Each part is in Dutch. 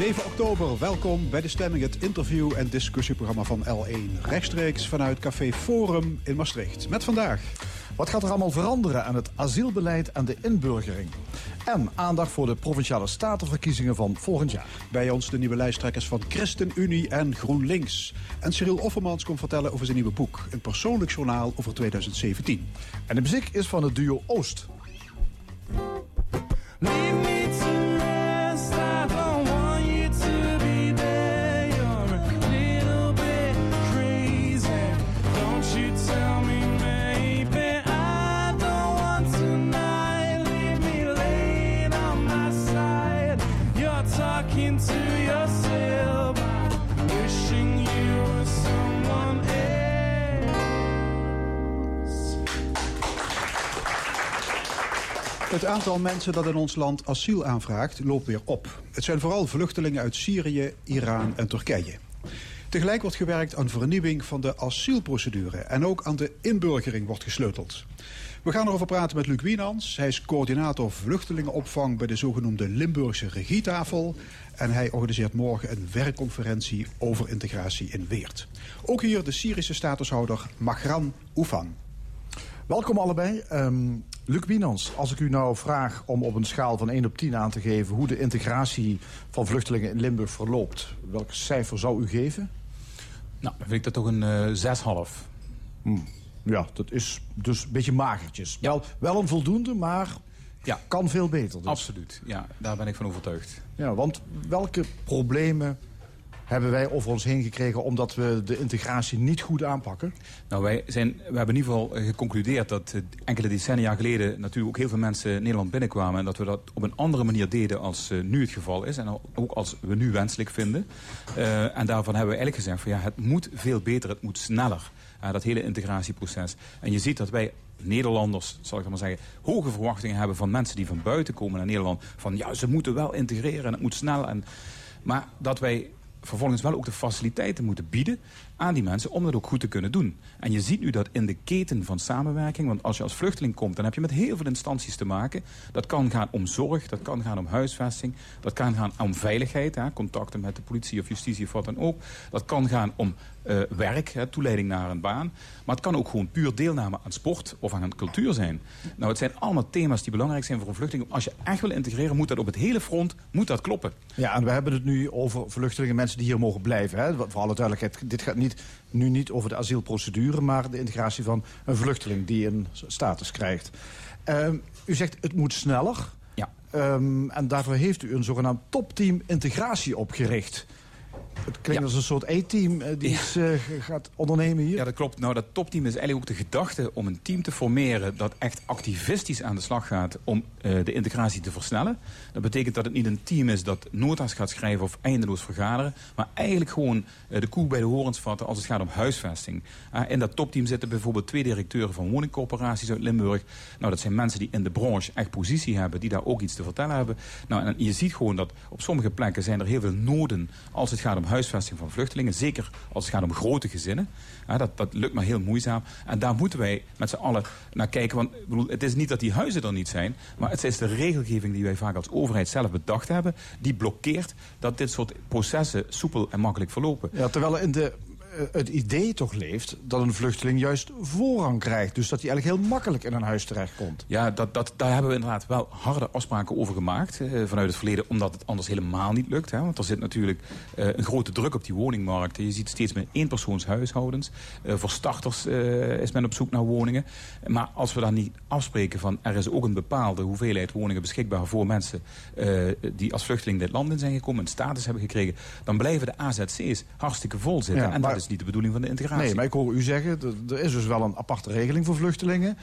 7 oktober, welkom bij de stemming, het interview- en discussieprogramma van L1. Rechtstreeks vanuit Café Forum in Maastricht. Met vandaag. Wat gaat er allemaal veranderen aan het asielbeleid en de inburgering? En aandacht voor de provinciale statenverkiezingen van volgend jaar. Bij ons de nieuwe lijsttrekkers van ChristenUnie en GroenLinks. En Cyril Offermans komt vertellen over zijn nieuwe boek. Een persoonlijk journaal over 2017. En de muziek is van het duo Oost. Leave me Het aantal mensen dat in ons land asiel aanvraagt loopt weer op. Het zijn vooral vluchtelingen uit Syrië, Iran en Turkije. Tegelijk wordt gewerkt aan vernieuwing van de asielprocedure en ook aan de inburgering wordt gesleuteld. We gaan erover praten met Luc Wienans. Hij is coördinator vluchtelingenopvang bij de zogenoemde Limburgse regietafel. En hij organiseert morgen een werkconferentie over integratie in Weert. Ook hier de Syrische statushouder Magran Oefan. Welkom allebei. Ehm, Luc Wienans, als ik u nou vraag om op een schaal van 1 op 10 aan te geven... hoe de integratie van vluchtelingen in Limburg verloopt... welk cijfer zou u geven? Nou, dan vind ik dat toch een eh 6,5. Ja, dat is dus een beetje magertjes. Wel, wel een voldoende, maar Ja. kan veel beter. Dus. Absoluut, ja, daar ben ik van overtuigd. Ja, want welke problemen hebben wij over ons heen gekregen... omdat we de integratie niet goed aanpakken? Nou, wij zijn, we hebben in ieder geval eh, geconcludeerd dat eh, enkele decennia geleden natuurlijk ook heel veel mensen Nederland binnenkwamen. En dat we dat op een andere manier deden als eh, nu het geval is. En ook als we nu wenselijk vinden. En daarvan hebben we eigenlijk gezegd van ja, het moet veel beter, het moet sneller. dat hele integratieproces. En je ziet dat wij Nederlanders, zal ik maar zeggen, hoge verwachtingen hebben van mensen die van buiten komen naar Nederland. Van ja, ze moeten wel integreren en het moet snel. En, maar dat wij vervolgens wel ook de faciliteiten moeten bieden aan die mensen om dat ook goed te kunnen doen. En je ziet nu dat in de keten van samenwerking, want als je als vluchteling komt, dan heb je met heel veel instanties te maken. Dat kan gaan om zorg, dat kan gaan om huisvesting, dat kan gaan om veiligheid, hè, contacten met de politie of justitie of wat dan ook. Dat kan gaan om eh, werk, hè, toeleiding naar een baan. Maar het kan ook gewoon puur deelname aan sport of aan cultuur zijn. Nou, het zijn allemaal thema's die belangrijk zijn voor een vluchteling. Als je echt wil integreren, moet dat op het hele front moet dat kloppen. Ja, en we hebben het nu over vluchtelingen, mensen die hier mogen blijven. Hè? Voor alle duidelijkheid, dit gaat niet, nu niet over de asielprocedure... maar de integratie van een vluchteling die een status krijgt. Ehm, u zegt het moet sneller. Ja. Ehm, en daarvoor heeft u een zogenaamd topteam integratie opgericht. Het klinkt Ja. als een soort E-team eh, die Ja. iets eh, gaat ondernemen hier. Ja, dat klopt. Nou, dat topteam is eigenlijk ook de gedachte om een team te formeren dat echt activistisch aan de slag gaat om eh, de integratie te versnellen. Dat betekent dat het niet een team is dat nota's gaat schrijven of eindeloos vergaderen, maar eigenlijk gewoon de koe bij de horens vatten als het gaat om huisvesting. Ah, in dat topteam zitten bijvoorbeeld twee directeuren van woningcorporaties uit Limburg. Nou, dat zijn mensen die in de branche echt positie hebben, die daar ook iets te vertellen hebben. Nou, en je ziet gewoon dat op sommige plekken zijn er heel veel noden als het gaat om huisvesting van vluchtelingen. Zeker als het gaat om grote gezinnen. Dat, dat lukt maar heel moeizaam. En daar moeten wij met z'n allen naar kijken. Want bedoel, het is niet dat die huizen er niet zijn. Maar het is de regelgeving die wij vaak als overheid zelf bedacht hebben. Die blokkeert dat dit soort processen soepel en makkelijk verlopen. Ja, terwijl er in de, het idee toch leeft dat een vluchteling juist voorrang krijgt. Dus dat hij eigenlijk heel makkelijk in een huis terechtkomt. Ja, dat, dat, daar hebben we inderdaad wel harde afspraken over gemaakt eh, vanuit het verleden, omdat het anders helemaal niet lukt. Hè? Want er zit natuurlijk eh, een grote druk op die woningmarkt. Je ziet steeds meer eenpersoonshuishoudens. Eh, voor starters eh, is men op zoek naar woningen. Maar als we dan niet afspreken van er is ook een bepaalde hoeveelheid woningen beschikbaar voor mensen eh, die als vluchteling dit land in zijn gekomen, een status hebben gekregen, dan blijven de AZC's hartstikke vol zitten. Ja, en maar- dat is niet de bedoeling van de integratie. Nee, maar ik hoor u zeggen, er is dus wel een aparte regeling voor vluchtelingen.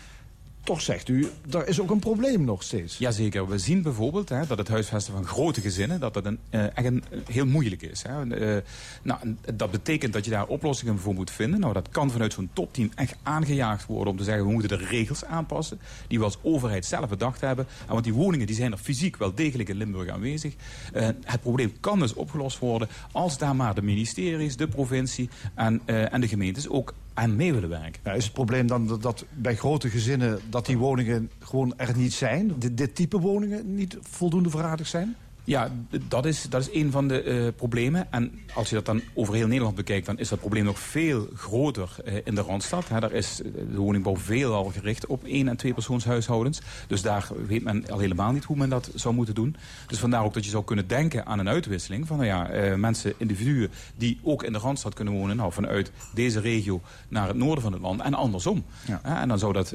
Toch zegt u, er is ook een probleem nog steeds. Jazeker, we zien bijvoorbeeld hè, dat het huisvesten van grote gezinnen dat dat een, eh, echt een, heel moeilijk is. Hè. Eh, nou, dat betekent dat je daar oplossingen voor moet vinden. Nou, dat kan vanuit zo'n topteam echt aangejaagd worden om te zeggen we moeten de regels aanpassen die we als overheid zelf bedacht hebben. En want die woningen die zijn er fysiek wel degelijk in Limburg aanwezig. Eh, het probleem kan dus opgelost worden als daar maar de ministeries, de provincie en, eh, en de gemeentes ook en mee willen werken. Is het probleem dan dat, bij grote gezinnen... dat die woningen gewoon er niet zijn? Dit, dit type woningen niet voldoende verradigd zijn? Ja, dat is, dat is een van de eh, problemen. En als je dat dan over heel Nederland bekijkt... dan is dat probleem nog veel groter eh, in de Randstad. Hè, daar is eh, de woningbouw veelal gericht op één- en tweepersoonshuishoudens. Dus daar weet men al helemaal niet hoe men dat zou moeten doen. Dus vandaar ook dat je zou kunnen denken aan een uitwisseling... van nou ja, mensen, individuen die ook in de Randstad kunnen wonen... Nou, vanuit deze regio naar het noorden van het land en andersom. Ja. En dan zou, dat,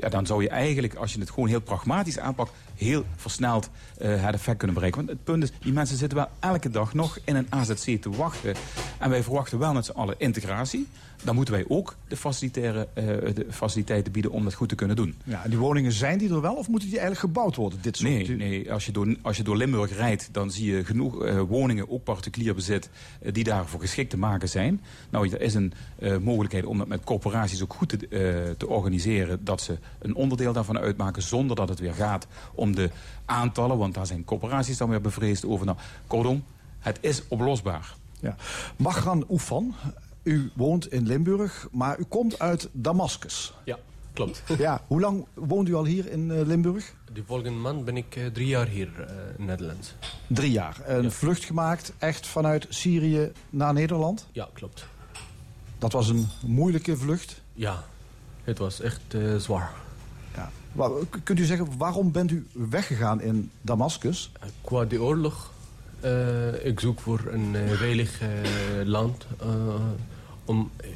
ja, dan zou je eigenlijk, als je het gewoon heel pragmatisch aanpakt... heel versneld eh, het effect kunnen bereiken. Want het punt is, die mensen zitten wel elke dag nog in een AZC te wachten. En wij verwachten wel met z'n allen integratie. Dan moeten wij ook de, facilitaire, eh, de faciliteiten bieden om dat goed te kunnen doen. Ja, en die woningen zijn die er wel of moeten die eigenlijk gebouwd worden? Dit soort Nee, nee als, je door, als je door Limburg rijdt, dan zie je genoeg eh, woningen, ook particulier bezit, eh, die daarvoor geschikt te maken zijn. Nou, er is een mogelijkheid om dat met corporaties ook goed te, te organiseren, dat ze een onderdeel daarvan uitmaken, zonder dat het weer gaat om de aantallen, want daar zijn corporaties dan weer bevreesd over. Nou, kortom, het is oplosbaar. Ja. Magran Oefan, u woont in Limburg, maar u komt uit Damascus. Ja, klopt. Ja, hoe lang woont u al hier in eh, Limburg? De volgende maand ben ik eh, drie jaar hier eh, in Nederland. Drie jaar. Een Ja. vlucht gemaakt, echt vanuit Syrië naar Nederland. Ja, klopt. Dat was een moeilijke vlucht. Ja, het was echt zwaar. Ja. Kunt u zeggen, waarom bent u weggegaan in Damascus? Qua de oorlog, ik zoek voor een veilig land om eh,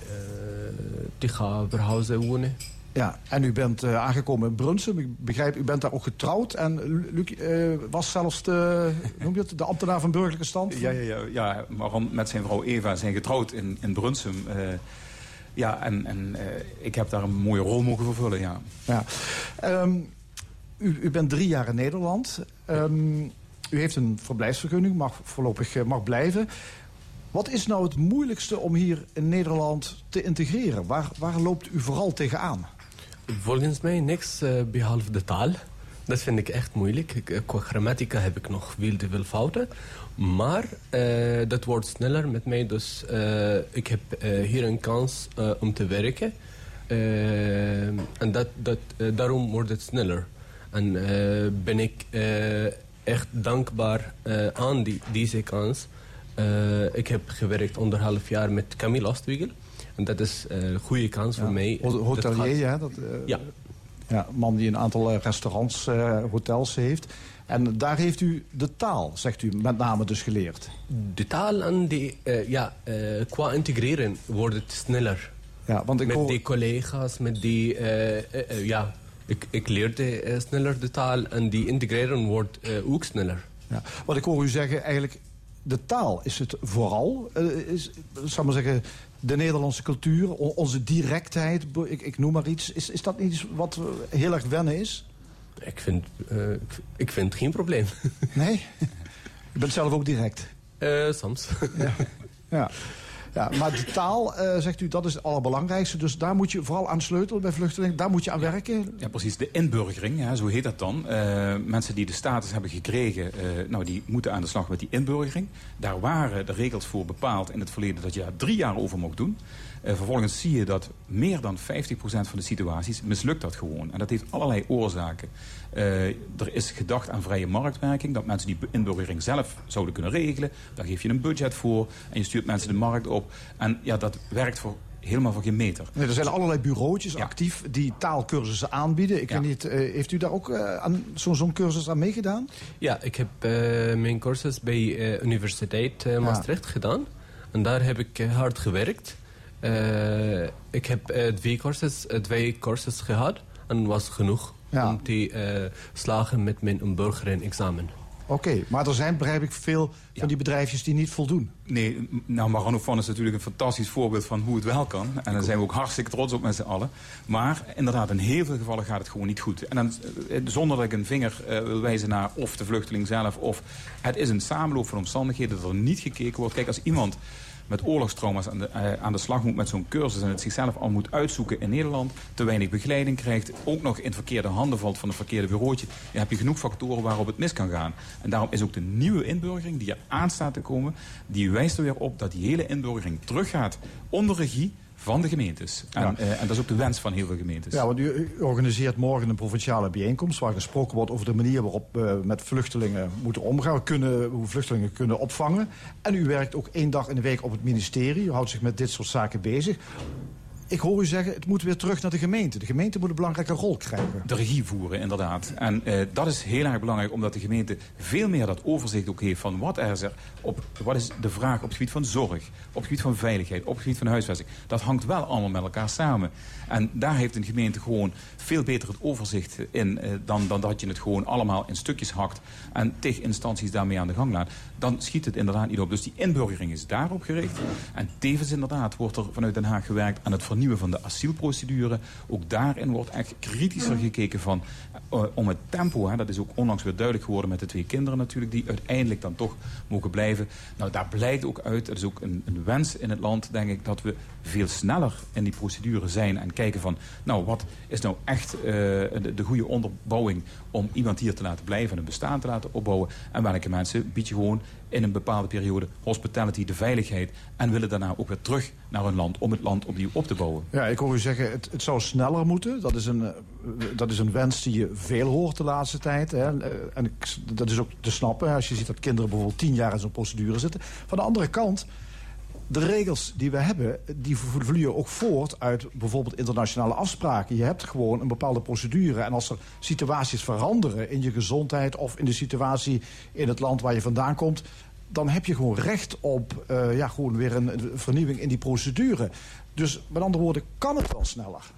te gaan verhuizen wonen. Ja, en u bent eh, aangekomen in Brunsum. Ik begrijp, u bent daar ook getrouwd. En Lu- Luc eh, was zelfs de, noem je het, de ambtenaar van burgerlijke stand. Ja, ja, ja, ja met zijn vrouw Eva zijn getrouwd in, in Brunsum. eh, ja, en, en eh, ik heb daar een mooie rol mogen vervullen, ja. Ja. Ehm, u, u bent drie jaar in Nederland. Ehm, u heeft een verblijfsvergunning, mag voorlopig mag blijven. Wat is nou het moeilijkste om hier in Nederland te integreren? Waar, waar loopt u vooral tegenaan? Volgens mij niks eh, behalve de taal. Dat vind ik echt moeilijk. Eh, qua grammatica heb ik nog veel te veel fouten. Maar eh, dat wordt sneller met mij. Dus ik heb hier een kans om te werken. En dat, dat, daarom wordt het sneller. En ben ik echt dankbaar aan die, deze kans. Eh, ik heb gewerkt anderhalf jaar met Camille Ostwiegel. En dat is eh, een goede kans voor mij. Dat Hotelier, gaat- hè? Dat, eh, Ja. ja. Een man die een aantal restaurants, hotels heeft. En daar heeft u de taal, zegt u, met name dus geleerd. De taal en die, ja, qua integreren wordt het sneller. Ja, want ik met hoor... die collega's, met die, ja, ik, ik leerde sneller de taal en die integreren wordt ook sneller. Ja, wat ik hoor u zeggen, eigenlijk de taal is het vooral. eh, is, zal maar zeggen, de Nederlandse cultuur, onze directheid, ik, ik noem maar iets. Is, is dat niet iets wat eh, heel erg wennen is? Ik vind, eh, ik, vind geen probleem. Nee? U bent zelf ook direct. Eh, soms. Ja. Ja, maar de taal, eh, zegt u, dat is het allerbelangrijkste. Dus daar moet je vooral aan sleutelen bij vluchtelingen. Daar moet je aan werken. Ja, precies. De inburgering, ja, zo heet dat dan. Eh, mensen die de status hebben gekregen, eh, nou, die moeten aan de slag met die inburgering. Daar waren de regels voor bepaald in het verleden dat je daar drie jaar over mocht doen. Vervolgens zie je dat meer dan 50% van de situaties mislukt dat gewoon. En dat heeft allerlei oorzaken. Eh, er is gedacht aan vrije marktwerking, dat mensen die inburgering zelf zouden kunnen regelen. Daar geef je een budget voor en je stuurt mensen de markt op. En ja, dat werkt voor helemaal voor geen meter. Nee, er zijn allerlei bureautjes Ja. actief die taalkursussen aanbieden. Ik Ja. weet niet, eh, heeft u daar ook eh, aan zo'n zo'n cursus aan meegedaan? ja, ik heb eh, mijn cursus bij eh, Universiteit Maastricht gedaan. En daar heb ik hard gewerkt. Eh, ik heb eh, twee, cursus, eh, twee cursus gehad en was genoeg Ja. om te eh, slagen met mijn inburgering-examen. Oké, maar er zijn, begrijp ik, veel Ja. van die bedrijfjes die niet voldoen. Nee, nou, Maranofan is natuurlijk een fantastisch voorbeeld van hoe het wel kan. En daar zijn we ook hartstikke trots op met z'n allen. Maar inderdaad, in heel veel gevallen gaat het gewoon niet goed. En dan, eh, zonder dat ik een vinger eh, wil wijzen naar of de vluchteling zelf... of het is een samenloop van omstandigheden dat er niet gekeken wordt. Kijk, als iemand met oorlogstrauma's aan de, eh, aan de slag moet met zo'n cursus... en het zichzelf al moet uitzoeken in Nederland... te weinig begeleiding krijgt... ook nog in verkeerde handen valt van een verkeerde bureautje... dan heb je genoeg factoren waarop het mis kan gaan. En daarom is ook de nieuwe inburgering die er aan staat te komen... die wijst er weer op dat die hele inburgering teruggaat onder regie van de gemeentes. En, Ja. eh, en dat is ook de wens van heel veel gemeentes. Ja, want u, u organiseert morgen een provinciale bijeenkomst... waar gesproken wordt over de manier waarop we met vluchtelingen moeten omgaan. Kunnen, hoe vluchtelingen kunnen opvangen. En u werkt ook één dag in de week op het ministerie. U houdt zich met dit soort zaken bezig. Ik hoor u zeggen, het moet weer terug naar de gemeente. De gemeente moet een belangrijke rol krijgen. de regie voeren, inderdaad. En eh, dat is heel erg belangrijk, omdat de gemeente veel meer dat overzicht ook heeft van wat er is er op, wat is de vraag op het gebied van zorg, op het gebied van veiligheid, op het gebied van huisvesting. Dat hangt wel allemaal met elkaar samen. En daar heeft een gemeente gewoon veel beter het overzicht in eh, dan, dan dat je het gewoon allemaal in stukjes hakt en tegen instanties daarmee aan de gang laat. Dan schiet het inderdaad niet op. Dus die inburgering is daarop gericht. En tevens inderdaad wordt er vanuit Den Haag gewerkt aan het vernieuwen van de asielprocedure. Ook daarin wordt echt kritischer gekeken van eh, om het tempo. Hè, dat is ook onlangs weer duidelijk geworden met de twee kinderen natuurlijk, die uiteindelijk dan toch mogen blijven. Nou, daar blijkt ook uit, het is ook een, een wens in het land, denk ik, dat we veel sneller in die procedure zijn en kijken van, nou, wat is nou echt eh, de, de goede onderbouwing om iemand hier te laten blijven en een bestaan te laten opbouwen. En welke mensen bied je gewoon in een bepaalde periode hospitality, de veiligheid en willen daarna ook weer terug naar hun land om het land opnieuw op te bouwen. Ja, ik hoor u zeggen, het, het zou sneller moeten. Dat is, een, dat is een wens die je veel hoort de laatste tijd. Hè. En dat is ook te snappen. Als je ziet dat kinderen bijvoorbeeld tien jaar in zo'n procedure zitten. Van de andere kant, de regels die we hebben... die vloeien ook voort uit bijvoorbeeld internationale afspraken. Je hebt gewoon een bepaalde procedure. En als er situaties veranderen in je gezondheid... of in de situatie in het land waar je vandaan komt dan heb je gewoon recht op eh, ja, gewoon weer een, een vernieuwing in die procedure. Dus met andere woorden, kan het wel sneller.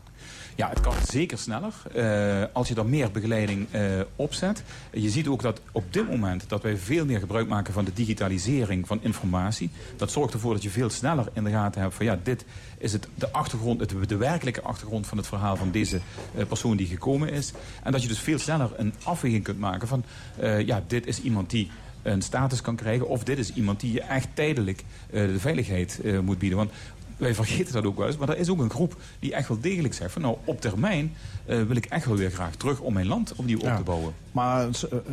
Ja, het kan zeker sneller. eh, als je er meer begeleiding eh, opzet. Je ziet ook dat op dit moment dat wij veel meer gebruik maken van de digitalisering van informatie. Dat zorgt ervoor dat je veel sneller in de gaten hebt van ja, dit is het, de achtergrond, het, de werkelijke achtergrond van het verhaal van deze eh, persoon die gekomen is. En dat je dus veel sneller een afweging kunt maken van ja, dit is iemand die een status kan krijgen. Of dit is iemand die je echt tijdelijk de veiligheid moet bieden. Want wij vergeten dat ook wel eens. Maar er is ook een groep die echt wel degelijk zegt van nou op termijn eh, wil ik echt wel weer graag terug om mijn land opnieuw op te bouwen. Maar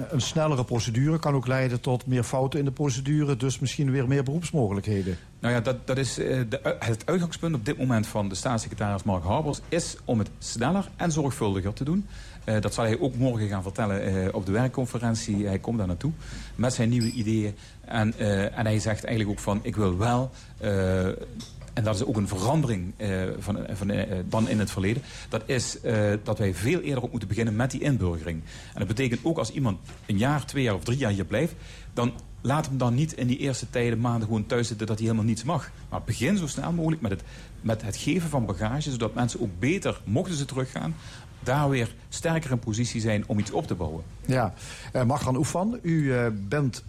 een, snellere procedure kan ook leiden tot meer fouten in de procedure. Dus misschien weer meer beroepsmogelijkheden. Nou ja, dat, dat is eh, de, het uitgangspunt op dit moment van de staatssecretaris Mark Harbers... is om het sneller en zorgvuldiger te doen. Eh, dat zal hij ook morgen gaan vertellen op de werkconferentie. Hij komt daar naartoe met zijn nieuwe ideeën. En, en hij zegt eigenlijk ook van, ik wil wel... eh, en dat is ook een verandering eh, van, van, eh, dan in het verleden. Dat is eh, dat wij veel eerder op moeten beginnen met die inburgering. En dat betekent ook als iemand een jaar, twee jaar of drie jaar hier blijft... dan laat hem dan niet in die eerste tijden, maanden gewoon thuis zitten... dat hij helemaal niets mag. Maar begin zo snel mogelijk met het, met het geven van bagage... zodat mensen ook beter, mochten ze teruggaan... daar weer sterker in positie zijn om iets op te bouwen. Ja, uh, Margan Oefan, u eh, bent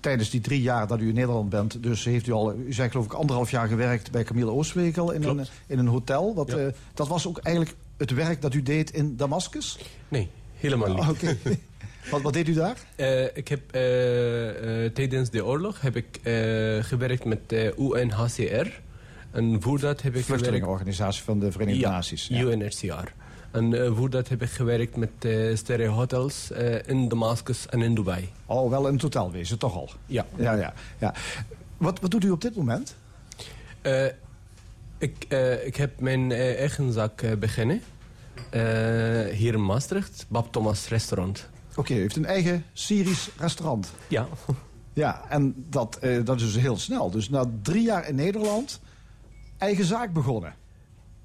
tijdens die drie jaar dat u in Nederland bent... dus heeft u al, u zei geloof ik anderhalf jaar gewerkt bij Camille Oostwegel... in, een, in een hotel. Wat, Ja. eh, dat was ook eigenlijk het werk dat u deed in Damascus? Nee, helemaal niet. Oh, Oké. wat, wat deed u daar? Eh, ik heb eh, tijdens de oorlog heb ik gewerkt met UNHCR. En voor dat heb ik. Vluchtelingenorganisatie van de Verenigde Ja, Naties. Ja. UNHCR. En eh, voor dat heb ik gewerkt met eh sterre hotels eh, in Damascus en in Dubai. Al wel in het hotel wezen, toch al? Ja. Ja, ja, ja. Wat, wat doet u op dit moment? Eh, ik, eh, ik heb mijn eh, eigen zaak eh, beginnen. Eh, hier in Maastricht, Bab Thomas Restaurant. Oké, u heeft een eigen Syrisch restaurant. Ja. Ja, en dat, eh, dat is dus heel snel. Dus na drie jaar in Nederland, eigen zaak begonnen.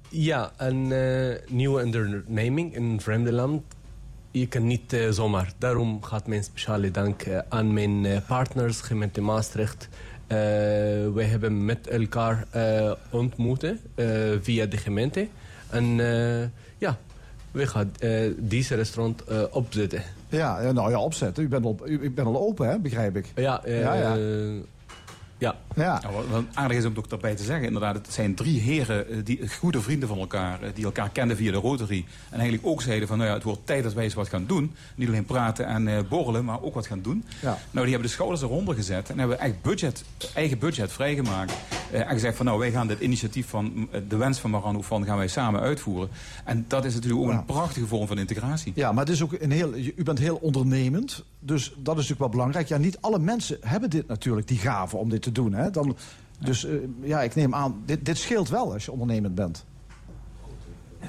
Ja, een eh, nieuwe onderneming in een vreemde land. Je kan niet eh, zomaar. Daarom gaat mijn speciale dank eh, aan mijn partners, gemeente Maastricht. Wij hebben met elkaar ontmoeten via de gemeente. En ja, we gaan deze restaurant opzetten. Ja, nou ja, opzetten. U bent al, u, u bent al open, hè, begrijp ik. Ja, Ja, ja. Ja. Ja, Nou, wat, aardig is om ook daarbij te zeggen, inderdaad, het zijn drie heren, eh, die, goede vrienden van elkaar, eh, die elkaar kenden via de Rotary. En eigenlijk ook zeiden van, nou ja, het wordt tijd dat wij eens wat gaan doen. Niet alleen praten en eh, borrelen, maar ook wat gaan doen. Ja. Nou, die hebben de schouders eronder gezet en hebben echt budget, eigen budget vrijgemaakt. Eh, en gezegd van, nou, wij gaan dit initiatief van eh, de wens van Maran van gaan wij samen uitvoeren. En dat is natuurlijk ook Ja. een prachtige vorm van integratie. ja maar het is ook een heel, u bent heel ondernemend. Dus dat is natuurlijk wel belangrijk. Ja, niet alle mensen hebben dit natuurlijk, die gave om dit te doen. Hè. Dan, Dus eh, ja, ik neem aan, dit, dit scheelt wel als je ondernemend bent.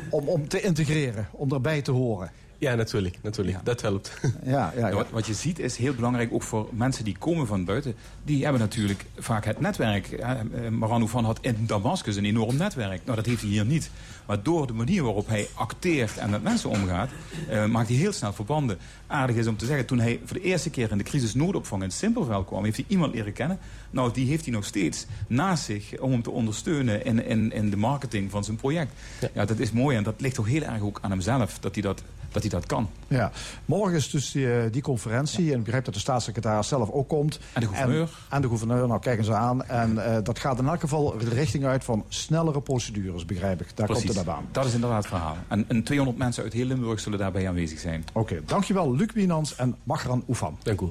Om, om te integreren, om erbij te horen. Ja, natuurlijk. natuurlijk. Ja. Dat helpt. Ja, ja, wat, wat je ziet is heel belangrijk, ook voor mensen die komen van buiten. Die hebben natuurlijk vaak het netwerk. Ja, eh, Marano van had in Damascus een enorm netwerk. Nou, dat heeft hij hier niet. Maar door de manier waarop hij acteert en met mensen omgaat... eh, maakt hij heel snel verbanden. Aardig is om te zeggen, toen hij voor de eerste keer in de crisis noodopvang in Simpelveld kwam... heeft hij iemand leren kennen. Nou, die heeft hij nog steeds naast zich om hem te ondersteunen... in, in, in de marketing van zijn project. Ja. dat is mooi en dat ligt toch heel erg ook aan hemzelf... dat hij dat, dat, hij dat kan. Ja. Morgen is dus die, eh, die conferentie. En ik begrijp dat de staatssecretaris zelf ook komt. En de gouverneur. En, en de gouverneur, nou kijken ze aan. En eh, dat gaat in elk geval de richting uit van snellere procedures, begrijp ik. Daar komt het aan. Dat is inderdaad het verhaal. En, en 200 mensen uit heel Limburg zullen daarbij aanwezig zijn. Oké, dankjewel Luc Wienans en Magran Oefan. Dank u.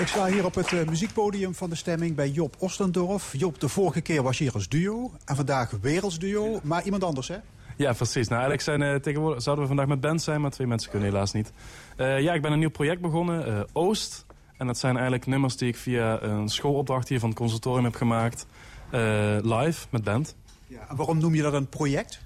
Ik sta hier op het eh, muziekpodium van de stemming bij Job Ostendorf. Job, de vorige keer was je hier als duo en vandaag als duo. Maar iemand anders, hè? Ja, precies. Nou, eigenlijk zijn, eh, tegenwoordig zouden we vandaag met band zijn, maar twee mensen kunnen helaas niet. Eh, ja, ik ben een nieuw project begonnen, Oost. En dat zijn eigenlijk nummers die ik via een schoolopdracht hier van het conservatorium heb gemaakt. live, met band. Ja. En waarom noem je dat een project?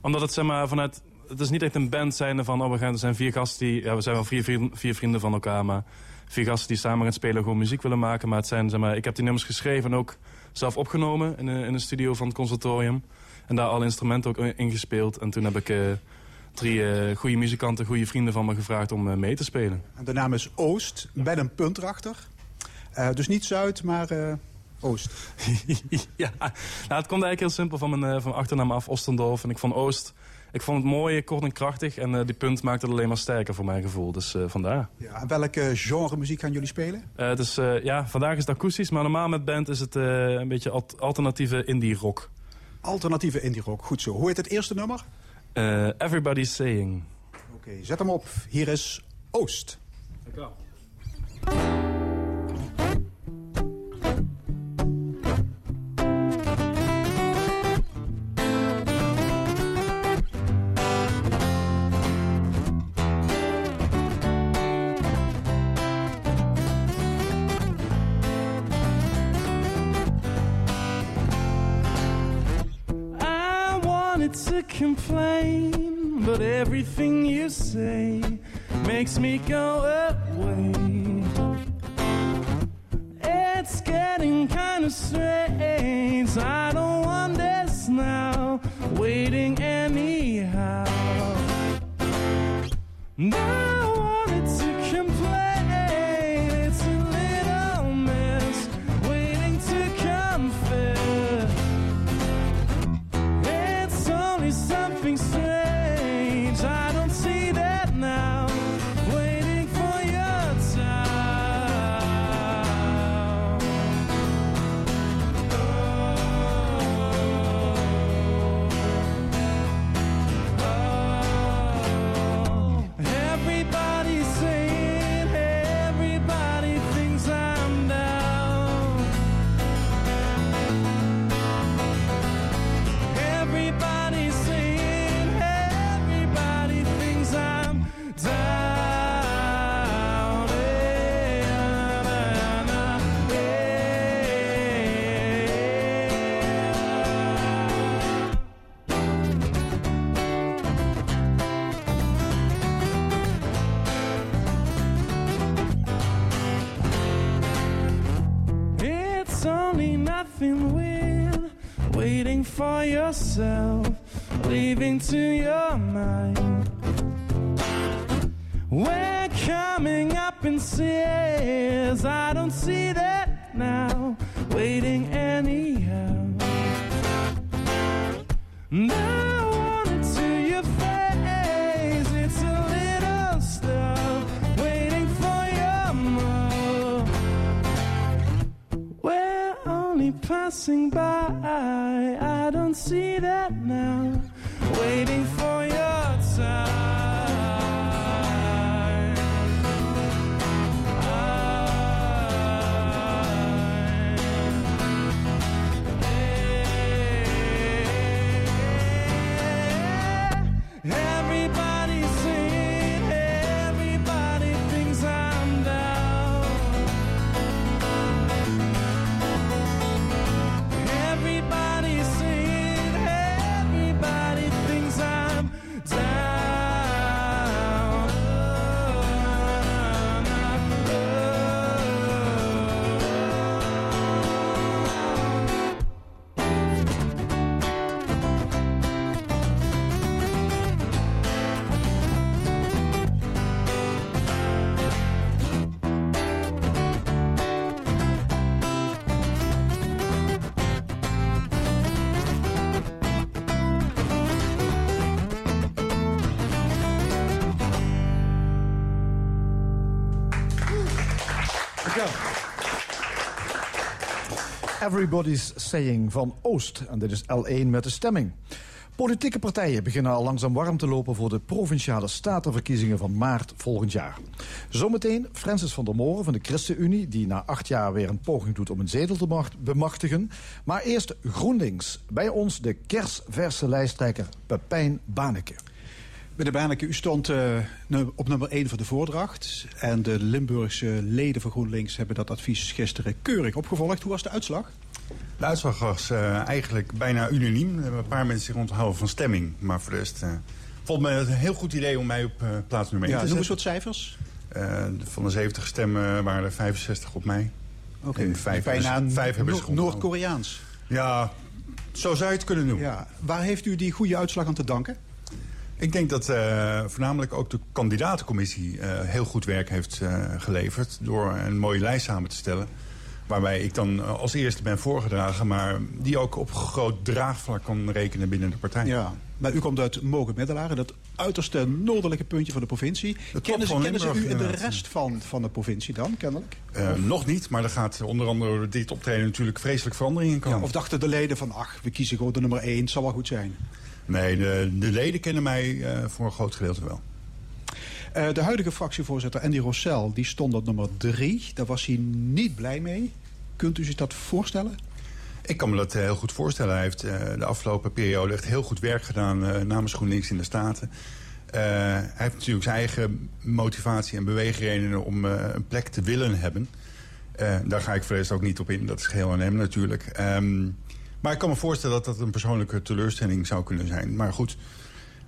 Omdat het zeg maar vanuit... Het is niet echt een band zijnde van... Oh, we gaan, er zijn vier gasten die... Ja, we zijn wel vier, vier, vier vrienden van elkaar, maar... Vier gasten die samen gaan spelen gewoon muziek willen maken. Maar het zijn, zeg maar... Ik heb die nummers geschreven en ook zelf opgenomen in de, in de studio van het conservatorium. En daar alle instrumenten ook in gespeeld. En toen heb ik... eh, drie eh, goede muzikanten, goede vrienden van me gevraagd om eh, mee te spelen. En de naam is Oost, met een punt erachter. Eh, dus niet Zuid, maar eh, Oost. ja, nou, het komt eigenlijk heel simpel van mijn, eh, van mijn achternaam af, Ostendorf. En ik vond Oost, ik vond het mooi, kort en krachtig. En eh, die punt maakte het alleen maar sterker voor mijn gevoel. Dus eh, vandaar. Ja. En welke genre muziek gaan jullie spelen? Eh, het is, eh, ja, vandaag is het akoestisch, maar normaal met band is het eh, een beetje alt- alternatieve indie rock. Alternatieve indie rock, goed zo. Hoe heet het eerste nummer? Eh, Everybody's Saying. Oké, zet hem op. Hier is Oost. I to complain, but everything you say makes me go away. It's getting kind of strange. I don't want this now. Waiting yourself, leaving to your mind. We're coming up in stairs. I don't see that now. Waiting anyhow. And I want to your face. It's a little stuff. Waiting for your. We're only passing by. I don't see that now. Waiting for Everybody's Saying van Oost. En dit is L1 met de stemming. Politieke partijen beginnen al langzaam warm te lopen... voor de Provinciale Statenverkiezingen van maart volgend jaar. Zometeen Francis van der Moren van de ChristenUnie... die na acht jaar weer een poging doet om een zetel te macht- bemachtigen. Maar eerst GroenLinks. Bij ons de kersverse lijsttrekker Pepijn Baneke. Meneer Baneke, u stond eh, op nummer 1 van de voordracht. En de Limburgse leden van GroenLinks hebben dat advies gisteren keurig opgevolgd. Hoe was de uitslag? De uitslag was eh, eigenlijk bijna unaniem. Er hebben een paar mensen zich onthouden van stemming. Maar voor de rest uh, vond me het een heel goed idee om mij op eh, plaats nummer 1 Ja, te noem eens zetten. wat cijfers. Eh, van de 70 stemmen waren er 65 op mij. Oké, En vijf bijna hebben ze- vijf hebben ze Noor- gewonnen. Noord-Koreaans. Ja, zo zou je het kunnen noemen. Ja. Waar heeft u die goede uitslag aan te danken? Ik denk dat eh, voornamelijk ook de kandidatencommissie eh, heel goed werk heeft eh, geleverd... door een mooie lijst samen te stellen. Waarbij ik dan eh, als eerste ben voorgedragen... maar die ook op groot draagvlak kan rekenen binnen de partij. Ja. Maar u komt uit Mogen Middelaren, dat uiterste noordelijke puntje van de provincie. Kennen ze, kennen ze u in de rest van, van de provincie dan, kennelijk? Eh, nog niet, maar er gaat onder andere door dit optreden natuurlijk vreselijk verandering in komen. Ja, of dachten de leden van, ach, we kiezen gewoon de nummer 1, het zal wel goed zijn. Nee, de, de leden kennen mij eh, voor een groot gedeelte wel. De huidige fractievoorzitter Andy Rossel, die stond op nummer 3. Daar was hij niet blij mee. Kunt u zich dat voorstellen? Ik kan me dat eh, heel goed voorstellen. Hij heeft eh, de afgelopen periode echt heel goed werk gedaan eh, namens GroenLinks in de Staten. Hij heeft natuurlijk zijn eigen motivatie en beweegredenen om een plek te willen hebben. Daar ga ik rest ook niet op in. Dat is geheel aan hem natuurlijk. Ehm, maar ik kan me voorstellen dat dat een persoonlijke teleurstelling zou kunnen zijn. Maar goed,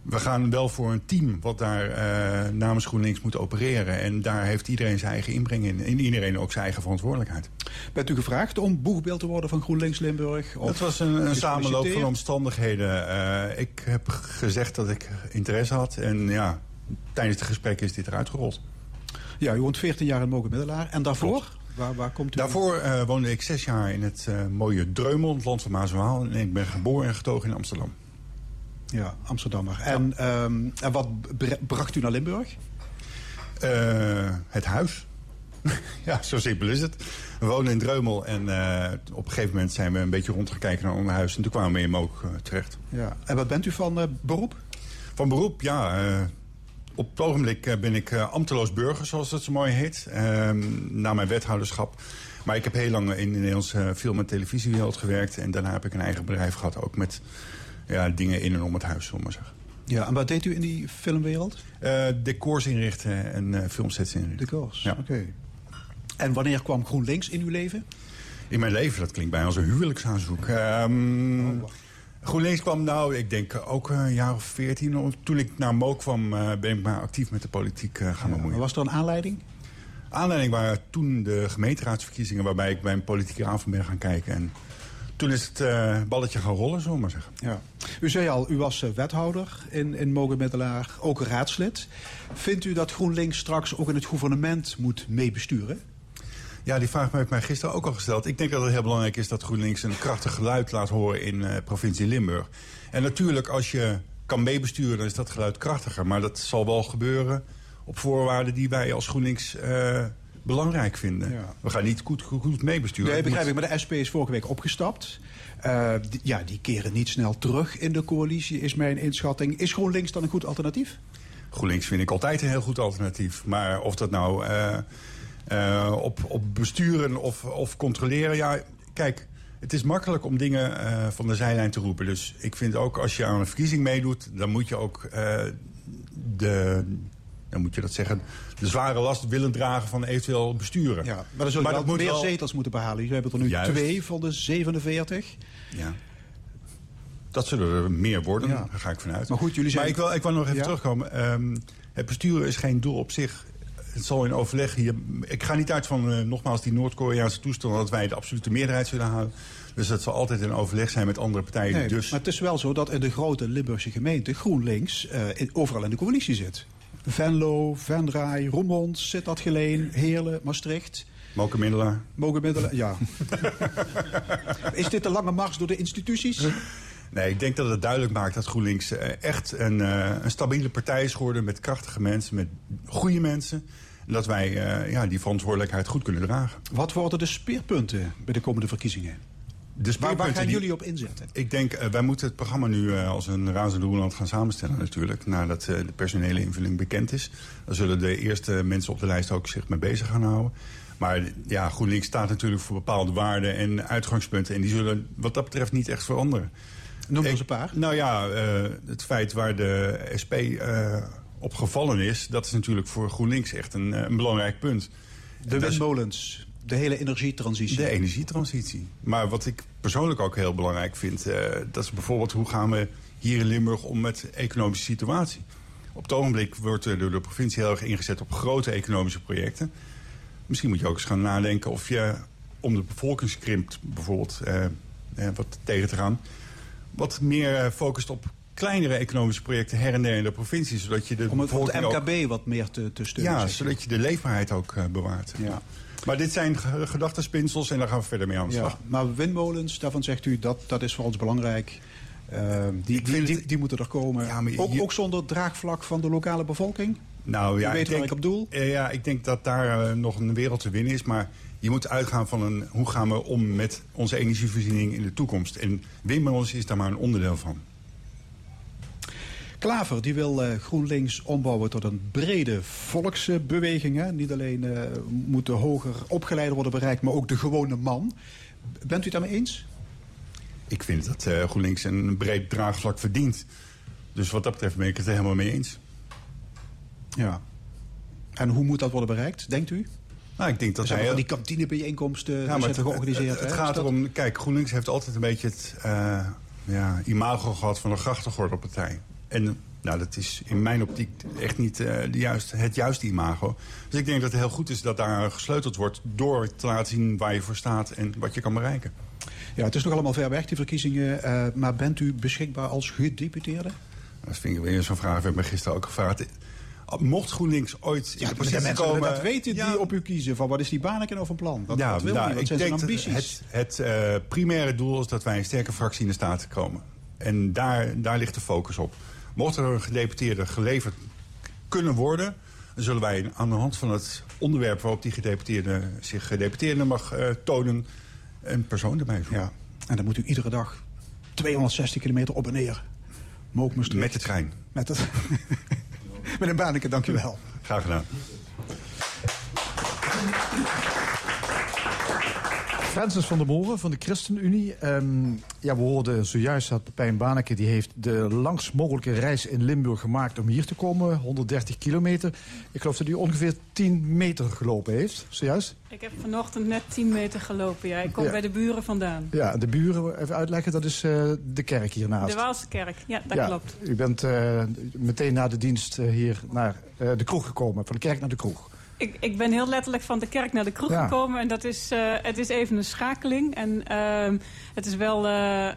we gaan wel voor een team wat daar eh, namens GroenLinks moet opereren. En daar heeft iedereen zijn eigen inbreng in. En iedereen ook zijn eigen verantwoordelijkheid. Bent u gevraagd om boegbeeld te worden van GroenLinks Limburg? Of Het was een, een samenloop van omstandigheden. Eh, ik heb gezegd dat ik interesse had. En ja, tijdens het gesprek is dit eruit gerold. Ja, u woont 14 jaar in Mogen Middelaar. En daarvoor? Klopt. Waar, waar komt u? Daarvoor eh, woonde ik zes jaar in het mooie Dreumel, het land van Maas en Waal. En ik ben geboren en getogen in Amsterdam. Ja, Amsterdammer. En, ehm, en wat bracht u naar Limburg? Eh, het huis. ja, zo simpel is het. We wonen in Dreumel en eh, op een gegeven moment zijn we een beetje rondgekeken naar ons huis. En toen kwamen we in Mook eh, terecht. Ja. En wat bent u van beroep? Van beroep, ja. op het ogenblik ben ik ambteloos burger, zoals dat zo mooi heet. ehm, na mijn wethouderschap. Maar ik heb heel lang in de Nederlandse film- en televisiewereld gewerkt. En daarna heb ik een eigen bedrijf gehad. Ook met ja, dingen in en om het huis, zullen maar zeggen. Ja, en wat deed u in die filmwereld? Eh, decors inrichten en eh, filmsets inrichten. koers. Ja. Oké. En wanneer kwam GroenLinks in uw leven? In mijn leven, dat klinkt bijna als een huwelijksaanzoek. Ehm, GroenLinks kwam nou, ik denk ook een jaar of veertien. Toen ik naar Mook kwam, eh, ben ik maar actief met de politiek eh, gaan bemoeien. Was er een aanleiding? Aanleiding waren toen de gemeenteraadsverkiezingen... waarbij ik bij een politieke avond ben gaan kijken. En toen is het eh, balletje gaan rollen, zullen we maar zeggen. Ja. U zei al, u was eh, wethouder in, in Mogen Middelaar, ook raadslid. Vindt u dat GroenLinks straks ook in het gouvernement moet meebesturen? Ja, die vraag heb ik mij gisteren ook al gesteld. Ik denk dat het heel belangrijk is dat GroenLinks een krachtig geluid laat horen in eh provincie Limburg. En natuurlijk, als je kan meebesturen, dan is dat geluid krachtiger. Maar dat zal wel gebeuren op voorwaarden die wij als GroenLinks belangrijk vinden. Ja. We gaan niet goed, goed, goed meebesturen. Nee, begrijp ik. Maar de SP is vorige week opgestapt. Eh, die- ja, die keren niet snel terug in de coalitie, is mijn inschatting. Is GroenLinks dan een goed alternatief? GroenLinks vind ik altijd een heel goed alternatief. Maar of dat nou eh, eh, op, op besturen of, of controleren... Ja, kijk, het is makkelijk om dingen van de zijlijn te roepen. Dus ik vind ook als je aan een verkiezing meedoet... dan moet je ook de... Dan moet je dat zeggen, de zware last willen dragen van eventueel besturen. Ja, maar dan zul je Maar dat moet meer wel- zetels moeten behalen. Jullie hebben er nu Juist. twee van de 47. Ja. Dat zullen er meer worden, Ja. daar ga ik vanuit. Maar goed, jullie zijn- Maar ik wil, ik wil nog even Ja? terugkomen. Ehm, het besturen is geen doel op zich. Het zal in overleg hier... Ik ga niet uit van, eh, nogmaals, die Noord-Koreaanse toestand... dat wij de absolute meerderheid zullen halen. Dus dat zal altijd in overleg zijn met andere partijen. Nee, dus Maar het is wel zo dat in de grote Limburgse gemeente GroenLinks eh, in- overal in de coalitie zit. Venlo, Venray, Roermond, Sittard Geleen, Heerlen, Maastricht. Moken Middelaar. Mogen middelen, ja. is dit de lange mars door de instituties? Nee, ik denk dat het duidelijk maakt dat GroenLinks eh, echt een, eh, een stabiele partij is geworden... met krachtige mensen, met goede mensen. Dat wij eh, ja, die verantwoordelijkheid goed kunnen dragen. Wat worden de speerpunten bij de komende verkiezingen? De Waar, gaan die- jullie op inzetten? Ik denk, eh, wij moeten het programma nu eh, als een razende roerland gaan samenstellen natuurlijk. Nadat eh, de personele invulling bekend is. Dan zullen de eerste mensen op de lijst ook zich mee bezig gaan houden. Maar ja, GroenLinks staat natuurlijk voor bepaalde waarden en uitgangspunten. En die zullen wat dat betreft niet echt veranderen. Noem eens een paar. Nou ja, het feit waar de SP op gevallen is... dat is natuurlijk voor GroenLinks echt een, een belangrijk punt. De windmolens, de hele energietransitie. de energietransitie. Maar wat ik persoonlijk ook heel belangrijk vind... eh, dat is bijvoorbeeld hoe gaan we hier in Limburg om met de economische situatie. Op het ogenblik wordt er door de provincie heel erg ingezet op grote economische projecten. Misschien moet je ook eens gaan nadenken of je om de bevolkingskrimp bijvoorbeeld eh, eh, wat tegen te gaan... wat meer focust op kleinere economische projecten her en der in de provincie. Zodat je de Om het, ook- MKB wat meer te, te steunen. ja, zodat je de leefbaarheid ook bewaart. Ja. Maar dit zijn ge- gedachtenspinsels en daar gaan we verder mee aan de slag. Ja, maar windmolens, daarvan zegt u dat, dat is voor ons belangrijk. Eh, die, die, die, moeten er komen. Ja, maar ook, ook zonder draagvlak van de lokale bevolking? Nou ja, U weet ik waar denk, ik op doel? eh, ja, ik denk dat daar eh, nog een wereld te winnen is. Maar je moet uitgaan van een, hoe gaan we om met onze energievoorziening in de toekomst. En windmolens is daar maar een onderdeel van. Klaver die wil eh, GroenLinks ombouwen tot een brede volksbeweging. Hè? Niet alleen eh moet de hoger opgeleide worden bereikt, maar ook de gewone man. Bent u het daarmee eens? Ik vind dat eh, GroenLinks een breed draagvlak verdient. Dus wat dat betreft ben ik het er helemaal mee eens. Ja. En hoe moet dat worden bereikt, denkt u? Nou, ik denk dat hij... van die kantinebijeenkomsten Ja, het, georganiseerd. het, het gaat erom... Kijk, GroenLinks heeft altijd een beetje het eh, ja, imago gehad van een grachtengordelpartij. En nou, dat is in mijn optiek echt niet eh, de juiste, het juiste imago. Dus ik denk dat het heel goed is dat daar gesleuteld wordt... door te laten zien waar je voor staat en wat je kan bereiken. Ja, het is nog allemaal ver weg, die verkiezingen. eh, maar bent u beschikbaar als gedeputeerde? Dat vind ik weer zo'n vraag. We hebben gisteren ook gevraagd. Mocht GroenLinks ooit in Ja, maar de positie komen... dat weten Ja, die op u kiezen. Van wat is die Baneken nou van plan? Dat, ja, dat wil nou, niet, wat ik zijn zijn ambities? het, het eh, primaire doel is dat wij een sterke fractie in de Staten komen. En daar, daar ligt de focus op. Mocht er een gedeputeerde geleverd kunnen worden... dan zullen wij aan de hand van het onderwerp waarop die gedeputeerde zich gedeputeerde mag eh, tonen... een persoon erbij voegen. Ja, en dan moet u iedere dag 260 kilometer op en neer. Mook. Met de trein. Met, het... Met een Baneke, dank u wel. Graag gedaan. Francis van der Moren van de ChristenUnie. Ehm, ja, we hoorden zojuist dat Pepijn Baneke die heeft de langst mogelijke reis in Limburg gemaakt om hier te komen. 130 kilometer. Ik geloof dat u ongeveer 10 meter gelopen heeft, zojuist. Ik heb vanochtend net 10 meter gelopen. Ja. Ik kom Ja. bij de buren vandaan. Ja, de buren, even uitleggen, dat is eh, de kerk hiernaast. De Waalse kerk, ja, dat ja, klopt. U bent eh, meteen na de dienst eh, hier naar de kroeg gekomen, van de kerk naar de kroeg. Ik, ik ben heel letterlijk van de kerk naar de kroeg Ja. gekomen. En dat is, eh, het is even een schakeling. En ehm, het is wel... eh,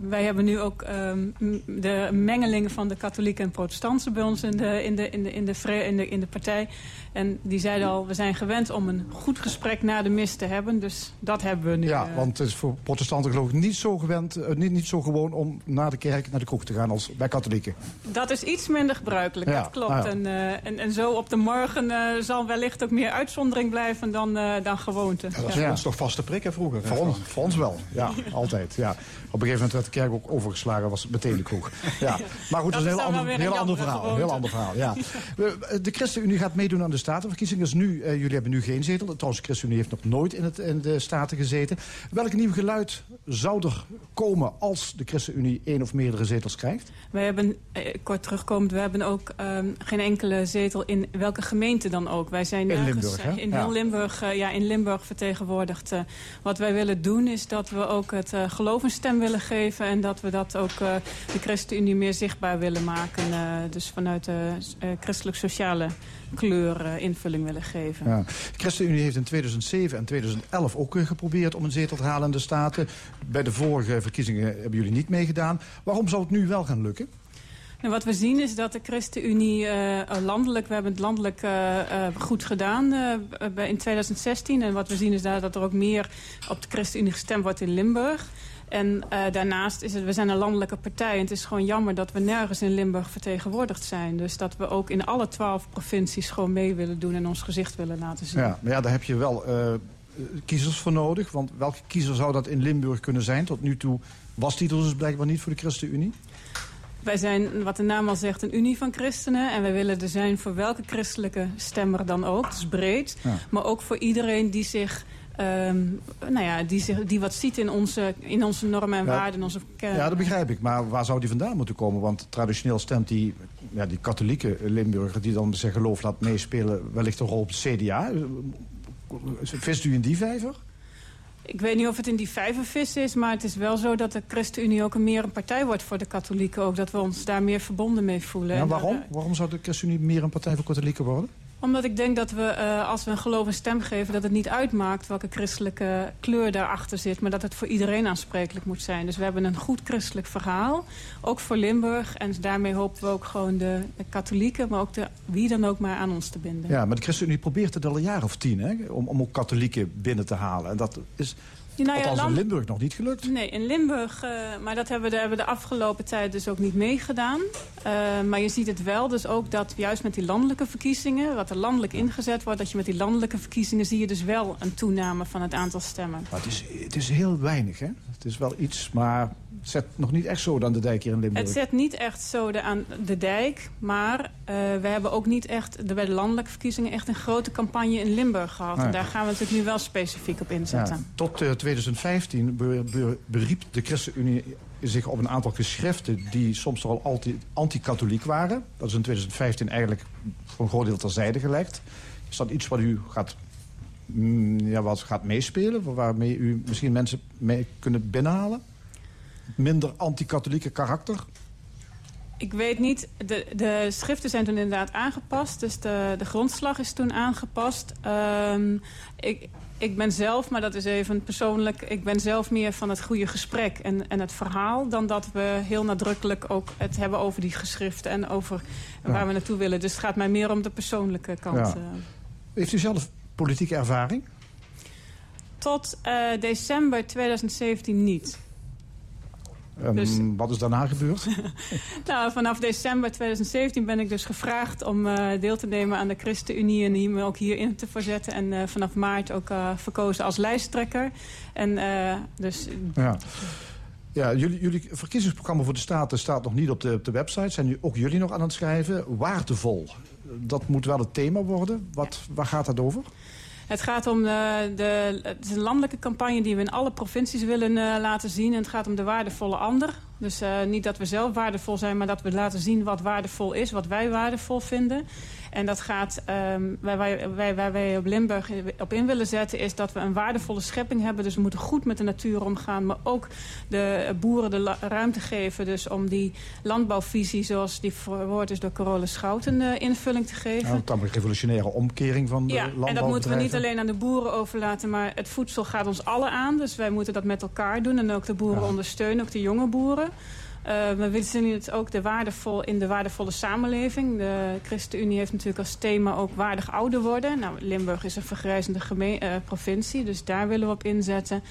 wij hebben nu ook ehm, de mengeling van de katholieken en protestanten bij ons in de, in, de, in, de, in, de, vre- in, de, in de partij. En die zeiden al, we zijn gewend om een goed gesprek na de mis te hebben. Dus dat hebben we nu. Ja, eh. want het is voor protestanten geloof ik niet zo, gewend, niet, niet zo gewoon om naar de kerk, naar de kroeg te gaan als bij katholieken. Dat is iets minder gebruikelijk, Ja, dat klopt. nou ja. En, en, en zo op de morgen zal wellicht ook meer uitzondering blijven dan, eh, dan gewoonte. Ja, dat Ja. voor ons toch vaste prikken vroeger. Voor ons, voor ons wel, ja, altijd. Ja. Op een gegeven moment werd de kerk ook overgeslagen, was het meteen de kroeg. Ja. Maar goed, dat, Dat is een heel ander, een heel ander verhaal. gewoonte. Heel ander verhaal ja. We- De ChristenUnie gaat meedoen aan de Statenverkiezingen. Dus nu, eh, jullie hebben nu geen zetel. Trouwens, de ChristenUnie heeft nog nooit in, het, in de Staten gezeten. Welk nieuw geluid zou er komen als de ChristenUnie één of meerdere zetels krijgt? We hebben, eh, kort terugkomend, we hebben ook ehm, geen enkele zetel in welke gemeente dan ook. Wij zijn In nergens, Limburg, hè? eh, in Ja. Limburg, eh, ja, in Limburg vertegenwoordigd. eh. wat wij willen doen is dat we ook het eh, geloof een stem willen geven... en dat we dat ook eh, de ChristenUnie meer zichtbaar willen maken. eh, dus vanuit de eh, christelijk-sociale kleur invulling willen geven. Ja. De ChristenUnie heeft in 2007 en 2011 ook geprobeerd om een zetel te halen in de Staten. Bij de vorige verkiezingen hebben jullie niet meegedaan. Waarom zou het nu wel gaan lukken? En wat we zien is dat de ChristenUnie landelijk, we hebben het landelijk goed gedaan in 2016. En wat we zien is daar dat er ook meer op de ChristenUnie gestemd wordt in Limburg. En eh, daarnaast is het, we zijn een landelijke partij. En het is gewoon jammer dat we nergens in Limburg vertegenwoordigd zijn. Dus dat we ook in alle twaalf provincies gewoon mee willen doen en ons gezicht willen laten zien. Ja, maar ja, daar heb je wel eh, kiezers voor nodig. Want welke kiezer zou dat in Limburg kunnen zijn? Tot nu toe was die dus blijkbaar niet voor de ChristenUnie. Wij zijn, wat de naam al zegt, een unie van christenen. En wij willen er zijn voor welke christelijke stemmer dan ook. Dus breed. Ja. Maar ook voor iedereen die zich... ehm, nou ja, die, zich, die wat ziet in onze, in onze normen en Ja. waarden. Onze. Ja, dat begrijp ik. Maar waar zou die vandaan moeten komen? Want traditioneel stemt die, ja, die katholieke Limburger... die dan zijn geloof laat meespelen... wellicht een rol op het CDA. Vist u in die vijver? Ik weet niet of het in die vijvervis is, maar het is wel zo dat de ChristenUnie ook een meer een partij wordt voor de katholieken. Ook dat we ons daar meer verbonden mee voelen. Ja, waarom? Waarom zou de ChristenUnie meer een partij voor katholieken worden? Omdat ik denk dat we, eh, als we een geloof een stem geven... dat het niet uitmaakt welke christelijke kleur daarachter zit... maar dat het voor iedereen aansprekelijk moet zijn. Dus we hebben een goed christelijk verhaal, ook voor Limburg. En daarmee hopen we ook gewoon de, katholieken... maar ook de, wie dan ook maar aan ons te binden. Ja, maar de ChristenUnie probeert het al een jaar of tien... Hè, om, om ook katholieken binnen te halen. En dat is Nou ja, in Limburg nog niet gelukt. Nee, in Limburg, eh, maar dat hebben we, de, hebben we de afgelopen tijd dus ook niet meegedaan. Eh, maar je ziet het wel, dus ook dat juist met die landelijke verkiezingen... wat er landelijk ingezet wordt, dat je met die landelijke verkiezingen... zie je dus wel een toename van het aantal stemmen. Maar het is, het is heel weinig, hè? Het is wel iets, maar het zet nog niet echt zo aan de dijk hier in Limburg. Het zet niet echt zo de, aan de dijk, maar eh, we hebben ook niet echt... de, bij de landelijke verkiezingen echt een grote campagne in Limburg gehad. En daar gaan we natuurlijk nu wel specifiek op inzetten. Ja, tot eh, 2015 be- be- beriep de ChristenUnie zich op een aantal geschriften... die soms al anti- anti-katholiek waren. Dat is in 2015 eigenlijk voor een groot deel terzijde gelegd. Is dat iets wat u gaat, mm, ja, wat gaat meespelen? Waarmee u misschien mensen mee kunnen binnenhalen? Minder anti-katholieke karakter? Ik weet niet, de, de schriften zijn toen inderdaad aangepast. Dus de, de grondslag is toen aangepast. Ehm, ik, ik ben zelf, maar dat is even persoonlijk... ik ben zelf meer van het goede gesprek en, en het verhaal... dan dat we heel nadrukkelijk ook het hebben over die geschriften... en over waar we naartoe willen. Dus het gaat mij meer om de persoonlijke kant. Ja. eh. Heeft u zelf politieke ervaring? tot eh, december 2017 niet. En Dus- wat is daarna gebeurd? Nou, vanaf december 2017 ben ik dus gevraagd om eh, deel te nemen aan de ChristenUnie en me ook hierin te verzetten. En eh, vanaf maart ook eh, verkozen als lijsttrekker. En dus Ja. Ja, jullie, jullie verkiezingsprogramma voor de Staten staat nog niet op de, op de website. Zijn nu ook jullie nog aan het schrijven? Waardevol. Dat moet wel het thema worden. Wat, waar gaat dat over? Het gaat om de, de, het is een landelijke campagne die we in alle provincies willen eh, laten zien. En het gaat om de waardevolle ander. Dus eh, niet dat we zelf waardevol zijn, maar dat we laten zien wat waardevol is, wat wij waardevol vinden. En dat gaat, ehm, waar, wij, wij, waar wij op Limburg op in willen zetten, is dat we een waardevolle schepping hebben. Dus we moeten goed met de natuur omgaan, maar ook de boeren de ruimte geven. Dus om die landbouwvisie, zoals die verwoord is door Carola Schouten, een invulling te geven. Nou, een tamelijk revolutionaire omkering van de Ja, en dat moeten we niet alleen aan de boeren overlaten, maar het voedsel gaat ons allen aan. Dus wij moeten dat met elkaar doen en ook de boeren Ja. ondersteunen, ook de jonge boeren. Eh, we zien het ook de waardevol, in de waardevolle samenleving. De ChristenUnie heeft natuurlijk als thema ook waardig ouder worden. Nou, Limburg is een vergrijzende eh, provincie, dus daar willen we op inzetten.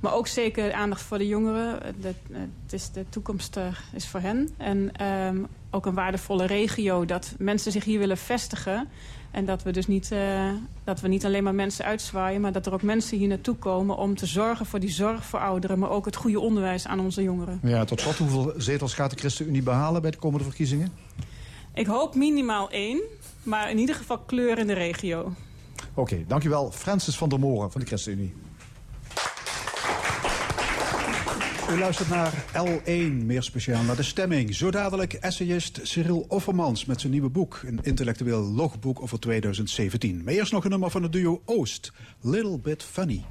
Maar ook zeker aandacht voor de jongeren. De, eh, het is de toekomst is voor hen. En ehm, ook een waardevolle regio, dat mensen zich hier willen vestigen. En dat we dus niet, eh, dat we niet alleen maar mensen uitzwaaien... maar dat er ook mensen hier naartoe komen om te zorgen voor die zorg voor ouderen... maar ook het goede onderwijs aan onze jongeren. Ja, tot slot, hoeveel zetels gaat de ChristenUnie behalen bij de komende verkiezingen? Ik hoop minimaal één, maar in ieder geval kleur in de regio. Oké, dankjewel. Francis van der Moren van de ChristenUnie. U luistert naar L1, meer speciaal naar de stemming. Zo dadelijk essayist Cyril Offermans met zijn nieuwe boek. Een intellectueel logboek over 2017. Maar eerst nog een nummer van het duo Oost. Little Bit Funny.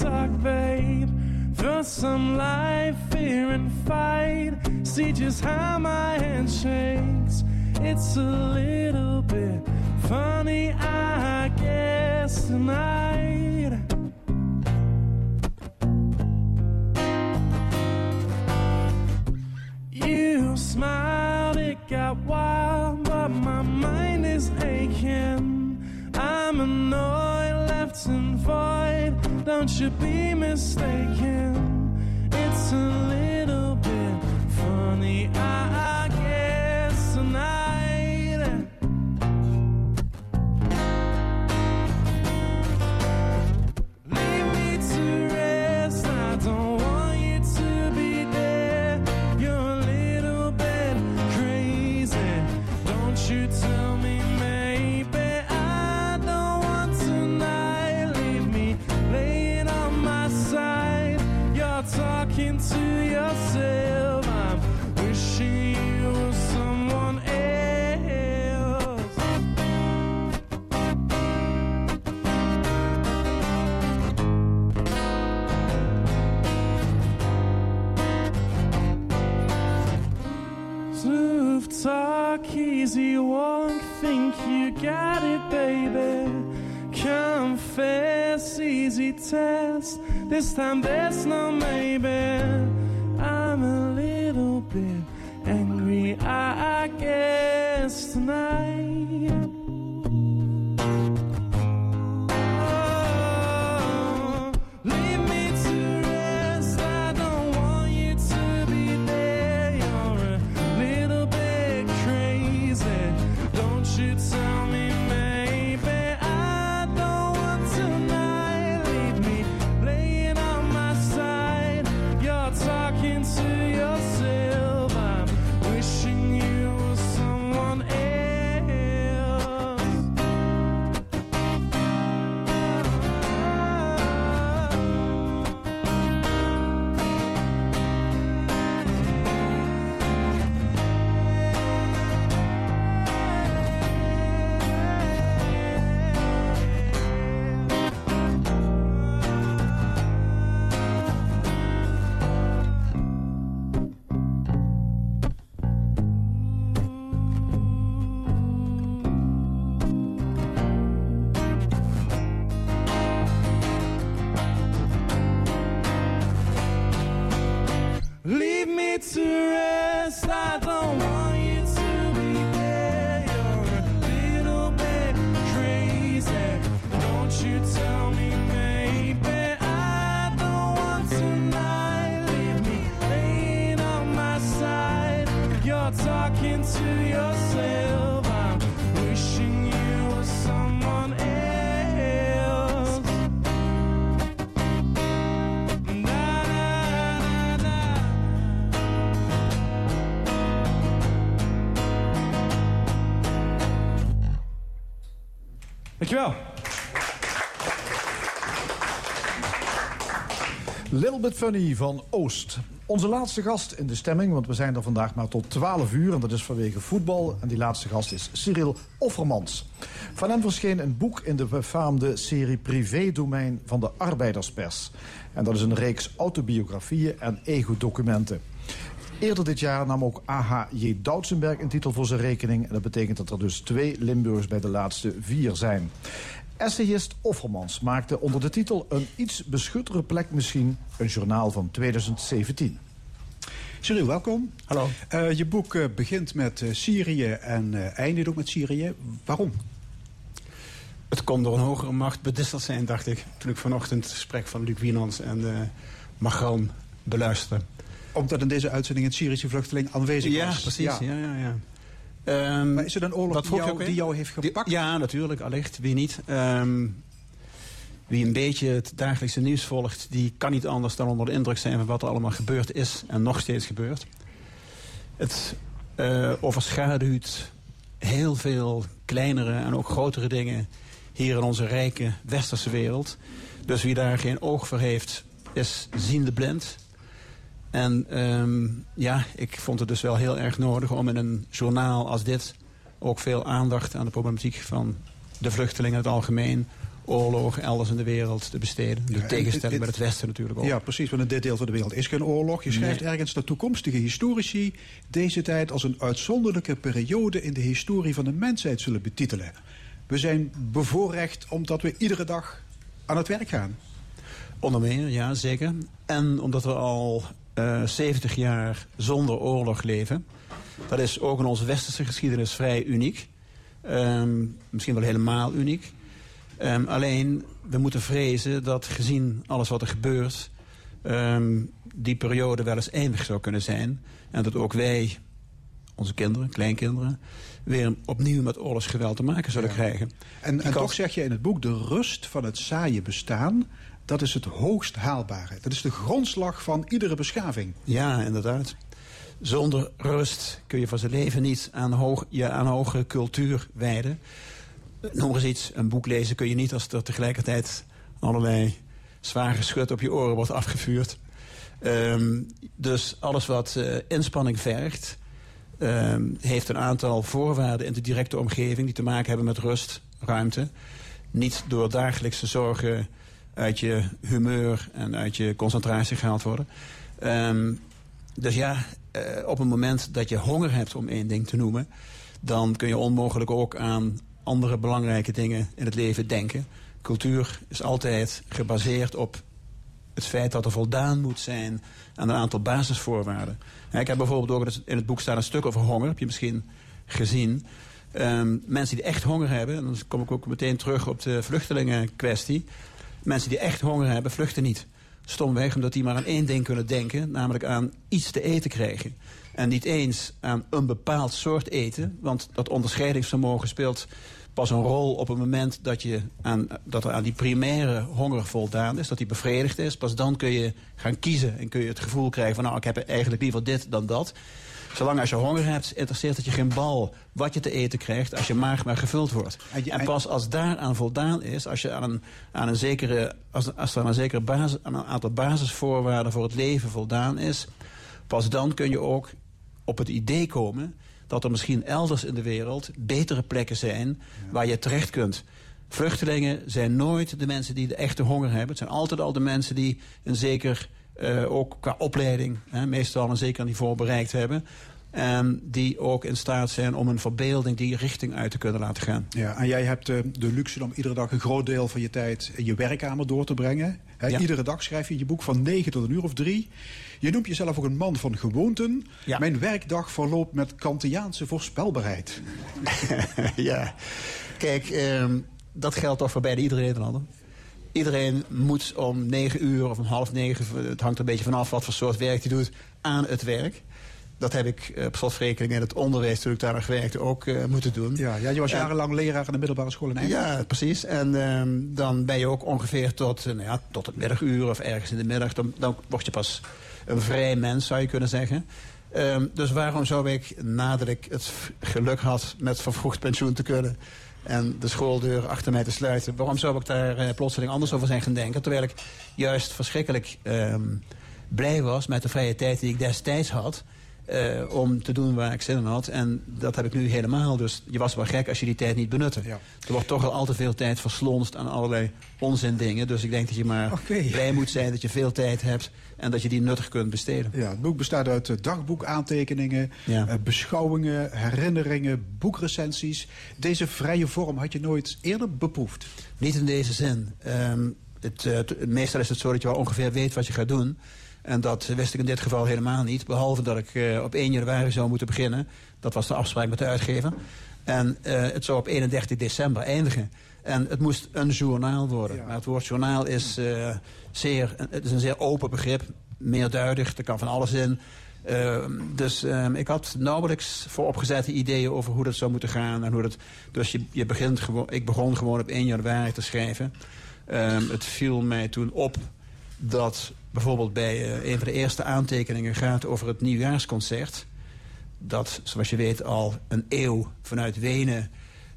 Talk, babe. Throw some life, fear, and fight. See just how my hand shakes. It's a little bit funny, I guess, tonight. You smiled, it got wild, but my mind is aching. I'm annoyed, left and void. Don't you be mistaken. It's a This time there's no maybe. Funny van Oost. Onze laatste gast in de stemming, want we zijn er vandaag maar tot 12 uur... en dat is vanwege voetbal. En die laatste gast is Cyril Offermans. Van hem verscheen een boek in de befaamde serie Privé-domein van de Arbeiderspers. En dat is een reeks autobiografieën en ego-documenten. Eerder dit jaar nam ook A.H.J. Doutsenberg een titel voor zijn rekening. En dat betekent dat er dus twee Limburgs bij de laatste vier zijn. Essayist Offermans maakte onder de titel Een iets beschuttere plek misschien... een journaal van 2017. Cyril, welkom. Hallo. Eh, je boek eh, begint met eh, Syrië en eindigt ook met Syrië. Waarom? Het kon door een hogere macht bedisseld zijn, dacht ik. Toen ik vanochtend het gesprek van Luc Wienans en Magran beluisterde. Omdat in deze uitzending een Syrische vluchteling aanwezig ja, was. Precies, ja, ja, ja. Um, maar is er een oorlog die jou, die jou heeft gepakt? Die- ja, natuurlijk, allicht. Wie niet? Ehm, wie een beetje het dagelijkse nieuws volgt... die kan niet anders dan onder de indruk zijn... van wat er allemaal gebeurd is en nog steeds gebeurt. Het eh, overschaduwt heel veel kleinere en ook grotere dingen... hier in onze rijke westerse wereld. Dus wie daar geen oog voor heeft, is ziende blind... En ehm, ja, ik vond het dus wel heel erg nodig om in een journaal als dit... ook veel aandacht aan de problematiek van de vluchtelingen in het algemeen... oorlogen elders in de wereld te besteden. De Ja, tegenstelling met het Westen natuurlijk ook. Ja, precies. Want in dit deel van de wereld is geen oorlog. Je schrijft ergens dat toekomstige historici deze tijd als een uitzonderlijke periode in de historie van de mensheid zullen betitelen. We zijn bevoorrecht omdat we iedere dag aan het werk gaan. Onder meer, ja, zeker. En omdat we al eh 70 jaar zonder oorlog leven. Dat is ook in onze westerse geschiedenis vrij uniek. Ehm, misschien wel helemaal uniek. Ehm, alleen, we moeten vrezen dat gezien alles wat er gebeurt... ehm, die periode wel eens eindig zou kunnen zijn. En dat ook wij, onze kinderen, kleinkinderen... weer opnieuw met oorlogsgeweld te maken zullen Ja. krijgen. En, en toch zeg je in het boek, de rust van het saaie bestaan... dat is het hoogst haalbare. Dat is de grondslag van iedere beschaving. Ja, inderdaad. Zonder rust kun je van zijn leven niet aan, hoog, je aan hogere cultuur wijden. Maar eens iets, een boek lezen kun je niet als er tegelijkertijd allerlei zware schut op je oren wordt afgevuurd. Ehm, dus alles wat eh, inspanning vergt, ehm, heeft een aantal voorwaarden in de directe omgeving die te maken hebben met rust, ruimte. Niet door dagelijkse zorgen uit je humeur en uit je concentratie gehaald worden. Ehm, dus ja, eh, op het moment dat je honger hebt om één ding te noemen... dan kun je onmogelijk ook aan andere belangrijke dingen in het leven denken. Cultuur is altijd gebaseerd op het feit dat er voldaan moet zijn aan een aantal basisvoorwaarden. Ik heb bijvoorbeeld ook in het boek staan een stuk over honger, heb je misschien gezien. Ehm, mensen die echt honger hebben, en dan kom ik ook meteen terug op de vluchtelingenkwestie. Mensen die echt honger hebben, vluchten niet. Stomweg omdat die maar aan één ding kunnen denken, namelijk aan iets te eten krijgen. En niet eens aan een bepaald soort eten, want dat onderscheidingsvermogen speelt pas een rol op het moment dat, je aan, dat er aan die primaire honger voldaan is, dat die bevredigd is. Pas dan kun je gaan kiezen en kun je het gevoel krijgen van nou, ik heb eigenlijk liever dit dan dat. Zolang als je honger hebt, interesseert het je geen bal wat je te eten krijgt als je maag maar gevuld wordt. En pas als daaraan voldaan is, als, je aan een, aan een zekere, als, als er aan een, zekere basis, aan een aantal basisvoorwaarden voor het leven voldaan is, pas dan kun je ook op het idee komen dat er misschien elders in de wereld betere plekken zijn waar je terecht kunt. Vluchtelingen zijn nooit de mensen die de echte honger hebben. Het zijn altijd al de mensen die een zeker, eh, ook qua opleiding, hè, meestal een zeker niveau bereikt hebben. En die ook in staat zijn om een verbeelding die richting uit te kunnen laten gaan. Ja, en jij hebt eh, de luxe om iedere dag een groot deel van je tijd in je werkkamer door te brengen. Ja. Iedere dag schrijf je je boek van 9 tot een uur of drie. Je noemt jezelf ook een man van gewoonten. Ja. Mijn werkdag verloopt met Kantiaanse voorspelbaarheid. ja, kijk, ehm, dat geldt toch voor bijna iedere Nederlander. Iedereen moet om negen uur of om half negen, het hangt er een beetje vanaf wat voor soort werk hij doet, aan het werk. Dat heb ik eh, op slotverrekening in het onderwijs, toen ik daar nog werkte, ook eh, moeten doen. Ja, ja, je was Ja. jarenlang leraar in de middelbare school in Eindhoven. Ja, precies. En ehm, dan ben je ook ongeveer tot, eh, nou ja, tot het middaguur of ergens in de middag. Dan, dan word je pas een vrij mens, zou je kunnen zeggen. Ehm, dus waarom zou ik, nadat ik het geluk had met vervroegd pensioen te kunnen... en de schooldeur achter mij te sluiten... waarom zou ik daar eh, plotseling anders over zijn gaan denken? Terwijl ik juist verschrikkelijk ehm, blij was met de vrije tijd die ik destijds had... eh, om te doen waar ik zin in had. En dat heb ik nu helemaal. Dus je was wel gek als je die tijd niet benutte. Ja. Er wordt toch al al te veel tijd verslonst aan allerlei onzin dingen. Dus ik denk dat je maar blij moet zijn dat je veel tijd hebt... en dat je die nuttig kunt besteden. Ja, het boek bestaat uit eh, dagboekaantekeningen, Ja. eh, beschouwingen, herinneringen, boekrecensies. Deze vrije vorm had je nooit eerder beproefd. Niet in deze zin. Ehm, het, meestal is het zo dat je wel ongeveer weet wat je gaat doen. En dat wist ik in dit geval helemaal niet. Behalve dat ik eh, op 1 januari zou moeten beginnen. Dat was de afspraak met de uitgever. En eh, het zou op 31 december eindigen. En het moest een journaal worden. Ja. Maar het woord journaal is, eh, zeer, het is een zeer open begrip. Meerduidig, er kan van alles in. Ehm, dus ehm, ik had nauwelijks vooropgezette ideeën over hoe dat zou moeten gaan. En hoe dat, dus je, je begint gewoon, ik begon gewoon op 1 januari te schrijven. Ehm, het viel mij toen op dat bijvoorbeeld bij eh, een van de eerste aantekeningen gaat over het nieuwjaarsconcert. Dat, zoals je weet, al een eeuw vanuit Wenen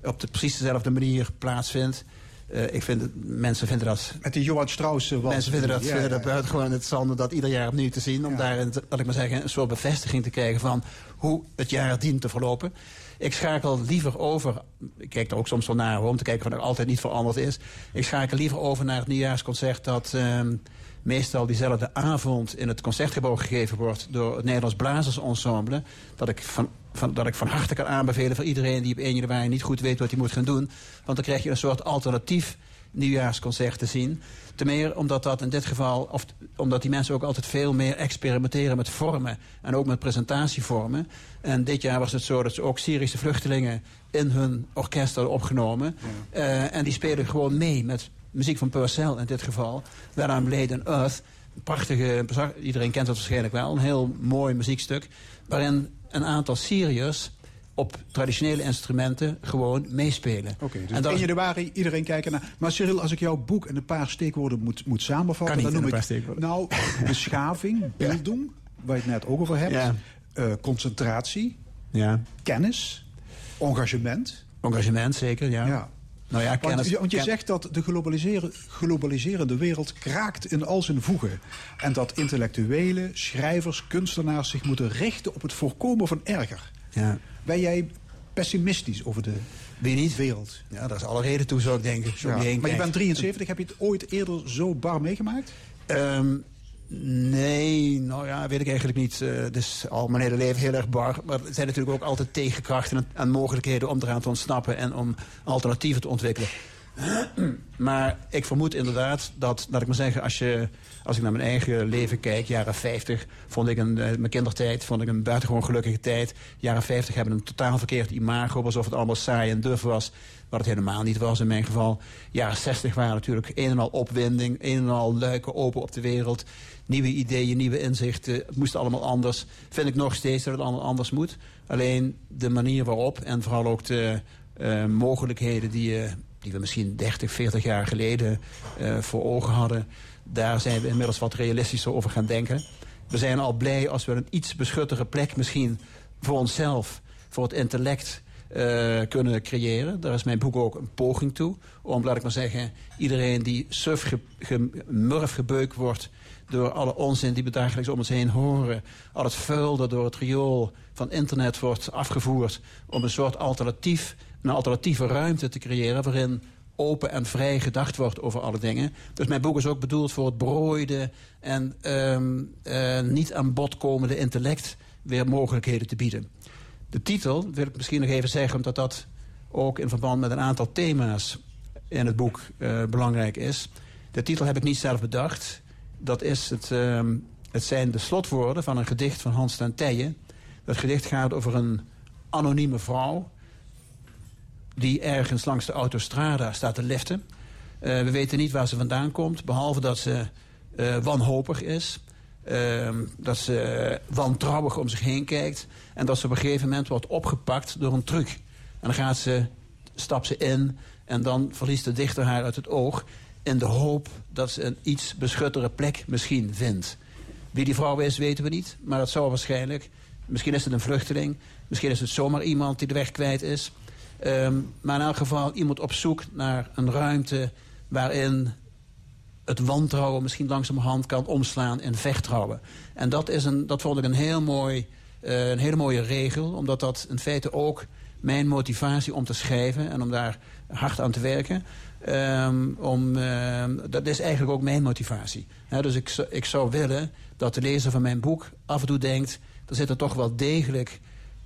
op de, precies dezelfde manier plaatsvindt. Eh, ik vind het, mensen vinden dat Met die Johan Strauss wals. Mensen vinden dat, Ja, ja, dat ja. buitengewoon interessant om dat ieder jaar opnieuw te zien. Om te- laat ik maar zeggen, een soort bevestiging te krijgen van hoe het jaar dient te verlopen. Ik schakel liever over, ik kijk er ook soms wel naar om te kijken of er altijd niet veranderd is. Ik schakel liever over naar het nieuwjaarsconcert dat ehm, meestal diezelfde avond in het concertgebouw gegeven wordt door het Nederlands Blazersensemble. Dat ik van, van, dat ik van harte kan aanbevelen voor iedereen die op 1 januari niet goed weet wat hij moet gaan doen. Want dan krijg je een soort alternatief nieuwjaarsconcert te zien. Ten meer omdat dat in dit geval, of omdat die mensen ook altijd veel meer experimenteren met vormen en ook met presentatievormen. En dit jaar was het zo dat ze ook Syrische vluchtelingen in hun orkest hadden opgenomen. Eh, en die spelen gewoon mee met muziek van Purcell in dit geval. When I'm Laid on Earth. Een prachtige, iedereen kent dat waarschijnlijk wel, een heel mooi muziekstuk. Waarin een aantal Syriërs op traditionele instrumenten gewoon meespelen. Oké, dus En dat 1 is- januari, iedereen kijken naar... Maar Cyril, als ik jouw boek in een paar steekwoorden moet, moet samenvatten... Kan niet dan noem een ik, steekwoorden. Nou, beschaving, bildung, waar je het net ook over hebt. Ja. eh, concentratie, Ja, kennis, engagement. engagement zeker, ja. Ja. Nou ja, Want, je- want je ken- zegt dat de globaliseren, globaliserende wereld kraakt in al zijn voegen. En dat intellectuelen, schrijvers, kunstenaars zich moeten richten op het voorkomen van erger. Ja. Ben jij pessimistisch over de Wie niet? wereld? Ja, daar is alle reden toe, zou ik denken. Ja. heen Maar je bent 73, heb je het ooit eerder zo bar meegemaakt? Ehm, nee, nou ja, weet ik eigenlijk niet. Het is al mijn hele leven heel erg bar. Maar er zijn natuurlijk ook altijd tegenkrachten en, en mogelijkheden om eraan te ontsnappen en om alternatieven te ontwikkelen. maar ik vermoed inderdaad dat, laat ik maar zeggen, als, je, als ik naar mijn eigen leven kijk, jaren 50, vond ik een, eh, mijn kindertijd, vond ik een buitengewoon gelukkige tijd. Jaren 50 hebben een totaal verkeerd imago, alsof het allemaal saai en duf was. Wat het helemaal niet was in mijn geval. Jaren 60 waren natuurlijk een en al opwinding, een en al luiken open op de wereld. Nieuwe ideeën, nieuwe inzichten. Het moest allemaal anders. Vind ik nog steeds dat het allemaal anders moet. Alleen de manier waarop en vooral ook de eh, mogelijkheden die, eh, die we misschien 30, 40 jaar geleden eh, voor ogen hadden. Daar zijn we inmiddels wat realistischer over gaan denken. We zijn al blij als we een iets beschuttere plek misschien voor onszelf, voor het intellect eh, kunnen creëren. Daar is mijn boek ook een poging toe. Om, laat ik maar zeggen, iedereen die suf ge, murf gebeukt wordt... door alle onzin die we dagelijks om ons heen horen... al het vuil dat door het riool van internet wordt afgevoerd... om een soort alternatief, een alternatieve ruimte te creëren... waarin open en vrij gedacht wordt over alle dingen. Dus mijn boek is ook bedoeld voor het brooide... en ehm, eh, niet aan bod komende intellect weer mogelijkheden te bieden. De titel wil ik misschien nog even zeggen, omdat dat ook in verband met een aantal thema's in het boek eh, belangrijk is. De titel heb ik niet zelf bedacht. Dat is het, ehm, het zijn de slotwoorden van een gedicht van Hans ten Tijen. Dat gedicht gaat over een anonieme vrouw die ergens langs de autostrada staat te liften. Eh, we weten niet waar ze vandaan komt, behalve dat ze eh, wanhopig is. Ehm, dat ze wantrouwig om zich heen kijkt. En dat ze op een gegeven moment wordt opgepakt door een truc. En dan gaat ze, stapt ze in en dan verliest de dichter haar uit het oog. In de hoop dat ze een iets beschuttere plek misschien vindt. Wie die vrouw is, weten we niet. Maar dat zou waarschijnlijk. Misschien is het een vluchteling. Misschien is het zomaar iemand die de weg kwijt is. Ehm, maar in elk geval iemand op zoek naar een ruimte waarin het wantrouwen misschien langzamerhand kan omslaan in vertrouwen. En dat, is een, dat vond ik een, heel mooi, eh, een hele mooie regel. Omdat dat in feite ook mijn motivatie om te schrijven... en om daar hard aan te werken... ehm, om, ehm, dat is eigenlijk ook mijn motivatie. Dus ik, ik zou willen dat de lezer van mijn boek af en toe denkt... er zitten toch wel degelijk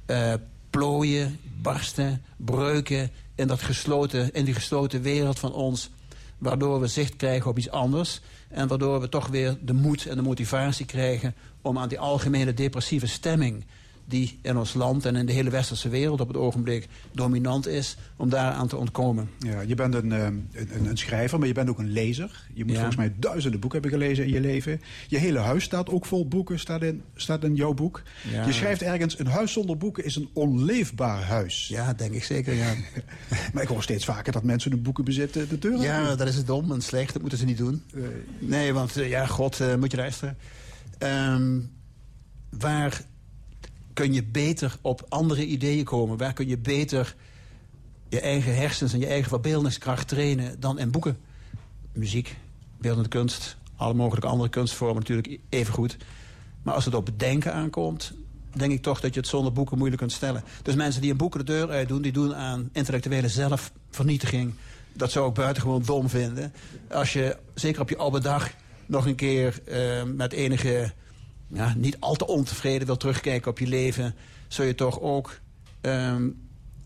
eh, plooien, barsten, breuken... In, dat gesloten, in die gesloten wereld van ons waardoor we zicht krijgen op iets anders... en waardoor we toch weer de moed en de motivatie krijgen... om aan die algemene depressieve stemming... die in ons land en in de hele westerse wereld op het ogenblik dominant is... om daaraan te ontkomen. Ja, je bent een, eh, een, een, een schrijver, maar je bent ook een lezer. Je moet Ja. volgens mij duizenden boeken hebben gelezen in je leven. Je hele huis staat ook vol boeken, staat in, staat in jouw boek. Ja. Je schrijft ergens, een huis zonder boeken is een onleefbaar huis. Ja, denk ik zeker, ja. Maar ik hoor steeds vaker dat mensen hun boeken bezitten de deur Ja, dat is het dom en slecht. Dat moeten ze niet doen. Eh, Nee, want eh, ja, god, moet je luisteren. Ehm, waar kun je beter op andere ideeën komen? Waar kun je beter je eigen hersens en je eigen verbeeldingskracht trainen dan in boeken. Muziek, beeldende kunst, alle mogelijke andere kunstvormen natuurlijk even goed. Maar als het op bedenken aankomt, denk ik toch dat je het zonder boeken moeilijk kunt stellen. Dus mensen die een boeken de deur uit doen, die doen aan intellectuele zelfvernietiging. Dat zou ik buitengewoon dom vinden. Als je, zeker op je oude dag, nog een keer eh, met enige ja, niet al te ontevreden wil terugkijken op je leven... zul je toch ook ehm,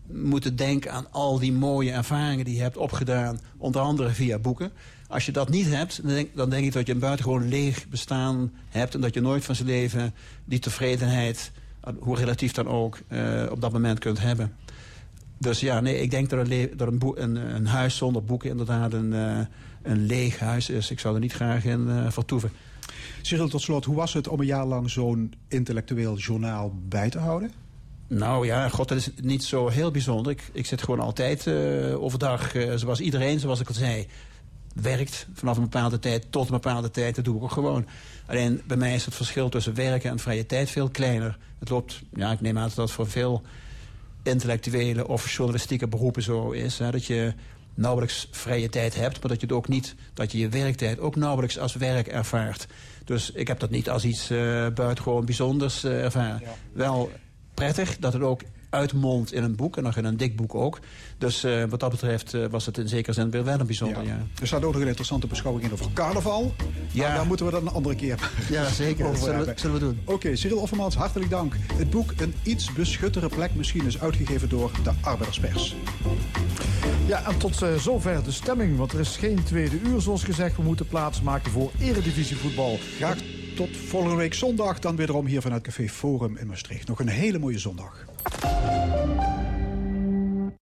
moeten denken aan al die mooie ervaringen die je hebt opgedaan. Onder andere via boeken. Als je dat niet hebt, dan denk, dan denk ik dat je een buitengewoon leeg bestaan hebt... en dat je nooit van zijn leven die tevredenheid, hoe relatief dan ook... eh, op dat moment kunt hebben. Dus ja, nee, ik denk dat een, een, een, een huis zonder boeken inderdaad een, eh, een leeg huis is. Ik zou er niet graag in eh, vertoeven. Cyril, tot slot, hoe was het om een jaar lang zo'n intellectueel journaal bij te houden? Nou ja, god, dat is niet zo heel bijzonder. Ik, ik zit gewoon altijd eh, overdag, eh, zoals iedereen, zoals ik al zei... werkt vanaf een bepaalde tijd tot een bepaalde tijd. Dat doe ik ook gewoon. Alleen bij mij is het verschil tussen werken en vrije tijd veel kleiner. Het loopt, ja, ik neem aan dat dat voor veel intellectuele of journalistieke beroepen zo is. Hè, dat je nauwelijks vrije tijd hebt, maar dat je het ook niet, dat je je werktijd ook nauwelijks als werk ervaart. Dus ik heb dat niet als iets eh buitengewoon bijzonders eh, ervaren. Wel prettig dat het ook uitmondt in een boek en nog in een dik boek ook. Dus eh, wat dat betreft eh, was het in zekere zin weer wel een bijzonder jaar. Er staat ook nog een interessante beschouwing in over carnaval. Ja. Maar daar moeten we dat een andere keer Ja, zeker. Dat over zullen, we- hebben. zullen we doen. Oké, Cyril Offermans, hartelijk dank. Het boek Een iets beschuttere plek misschien is uitgegeven door de Arbeiderspers. Ja, en tot eh, zover de stemming. Want er is geen tweede uur, zoals gezegd. We moeten plaatsmaken voor eredivisievoetbal. Graag tot volgende week zondag. Dan wederom hier vanuit Café Forum in Maastricht. Nog een hele mooie zondag. ピッ!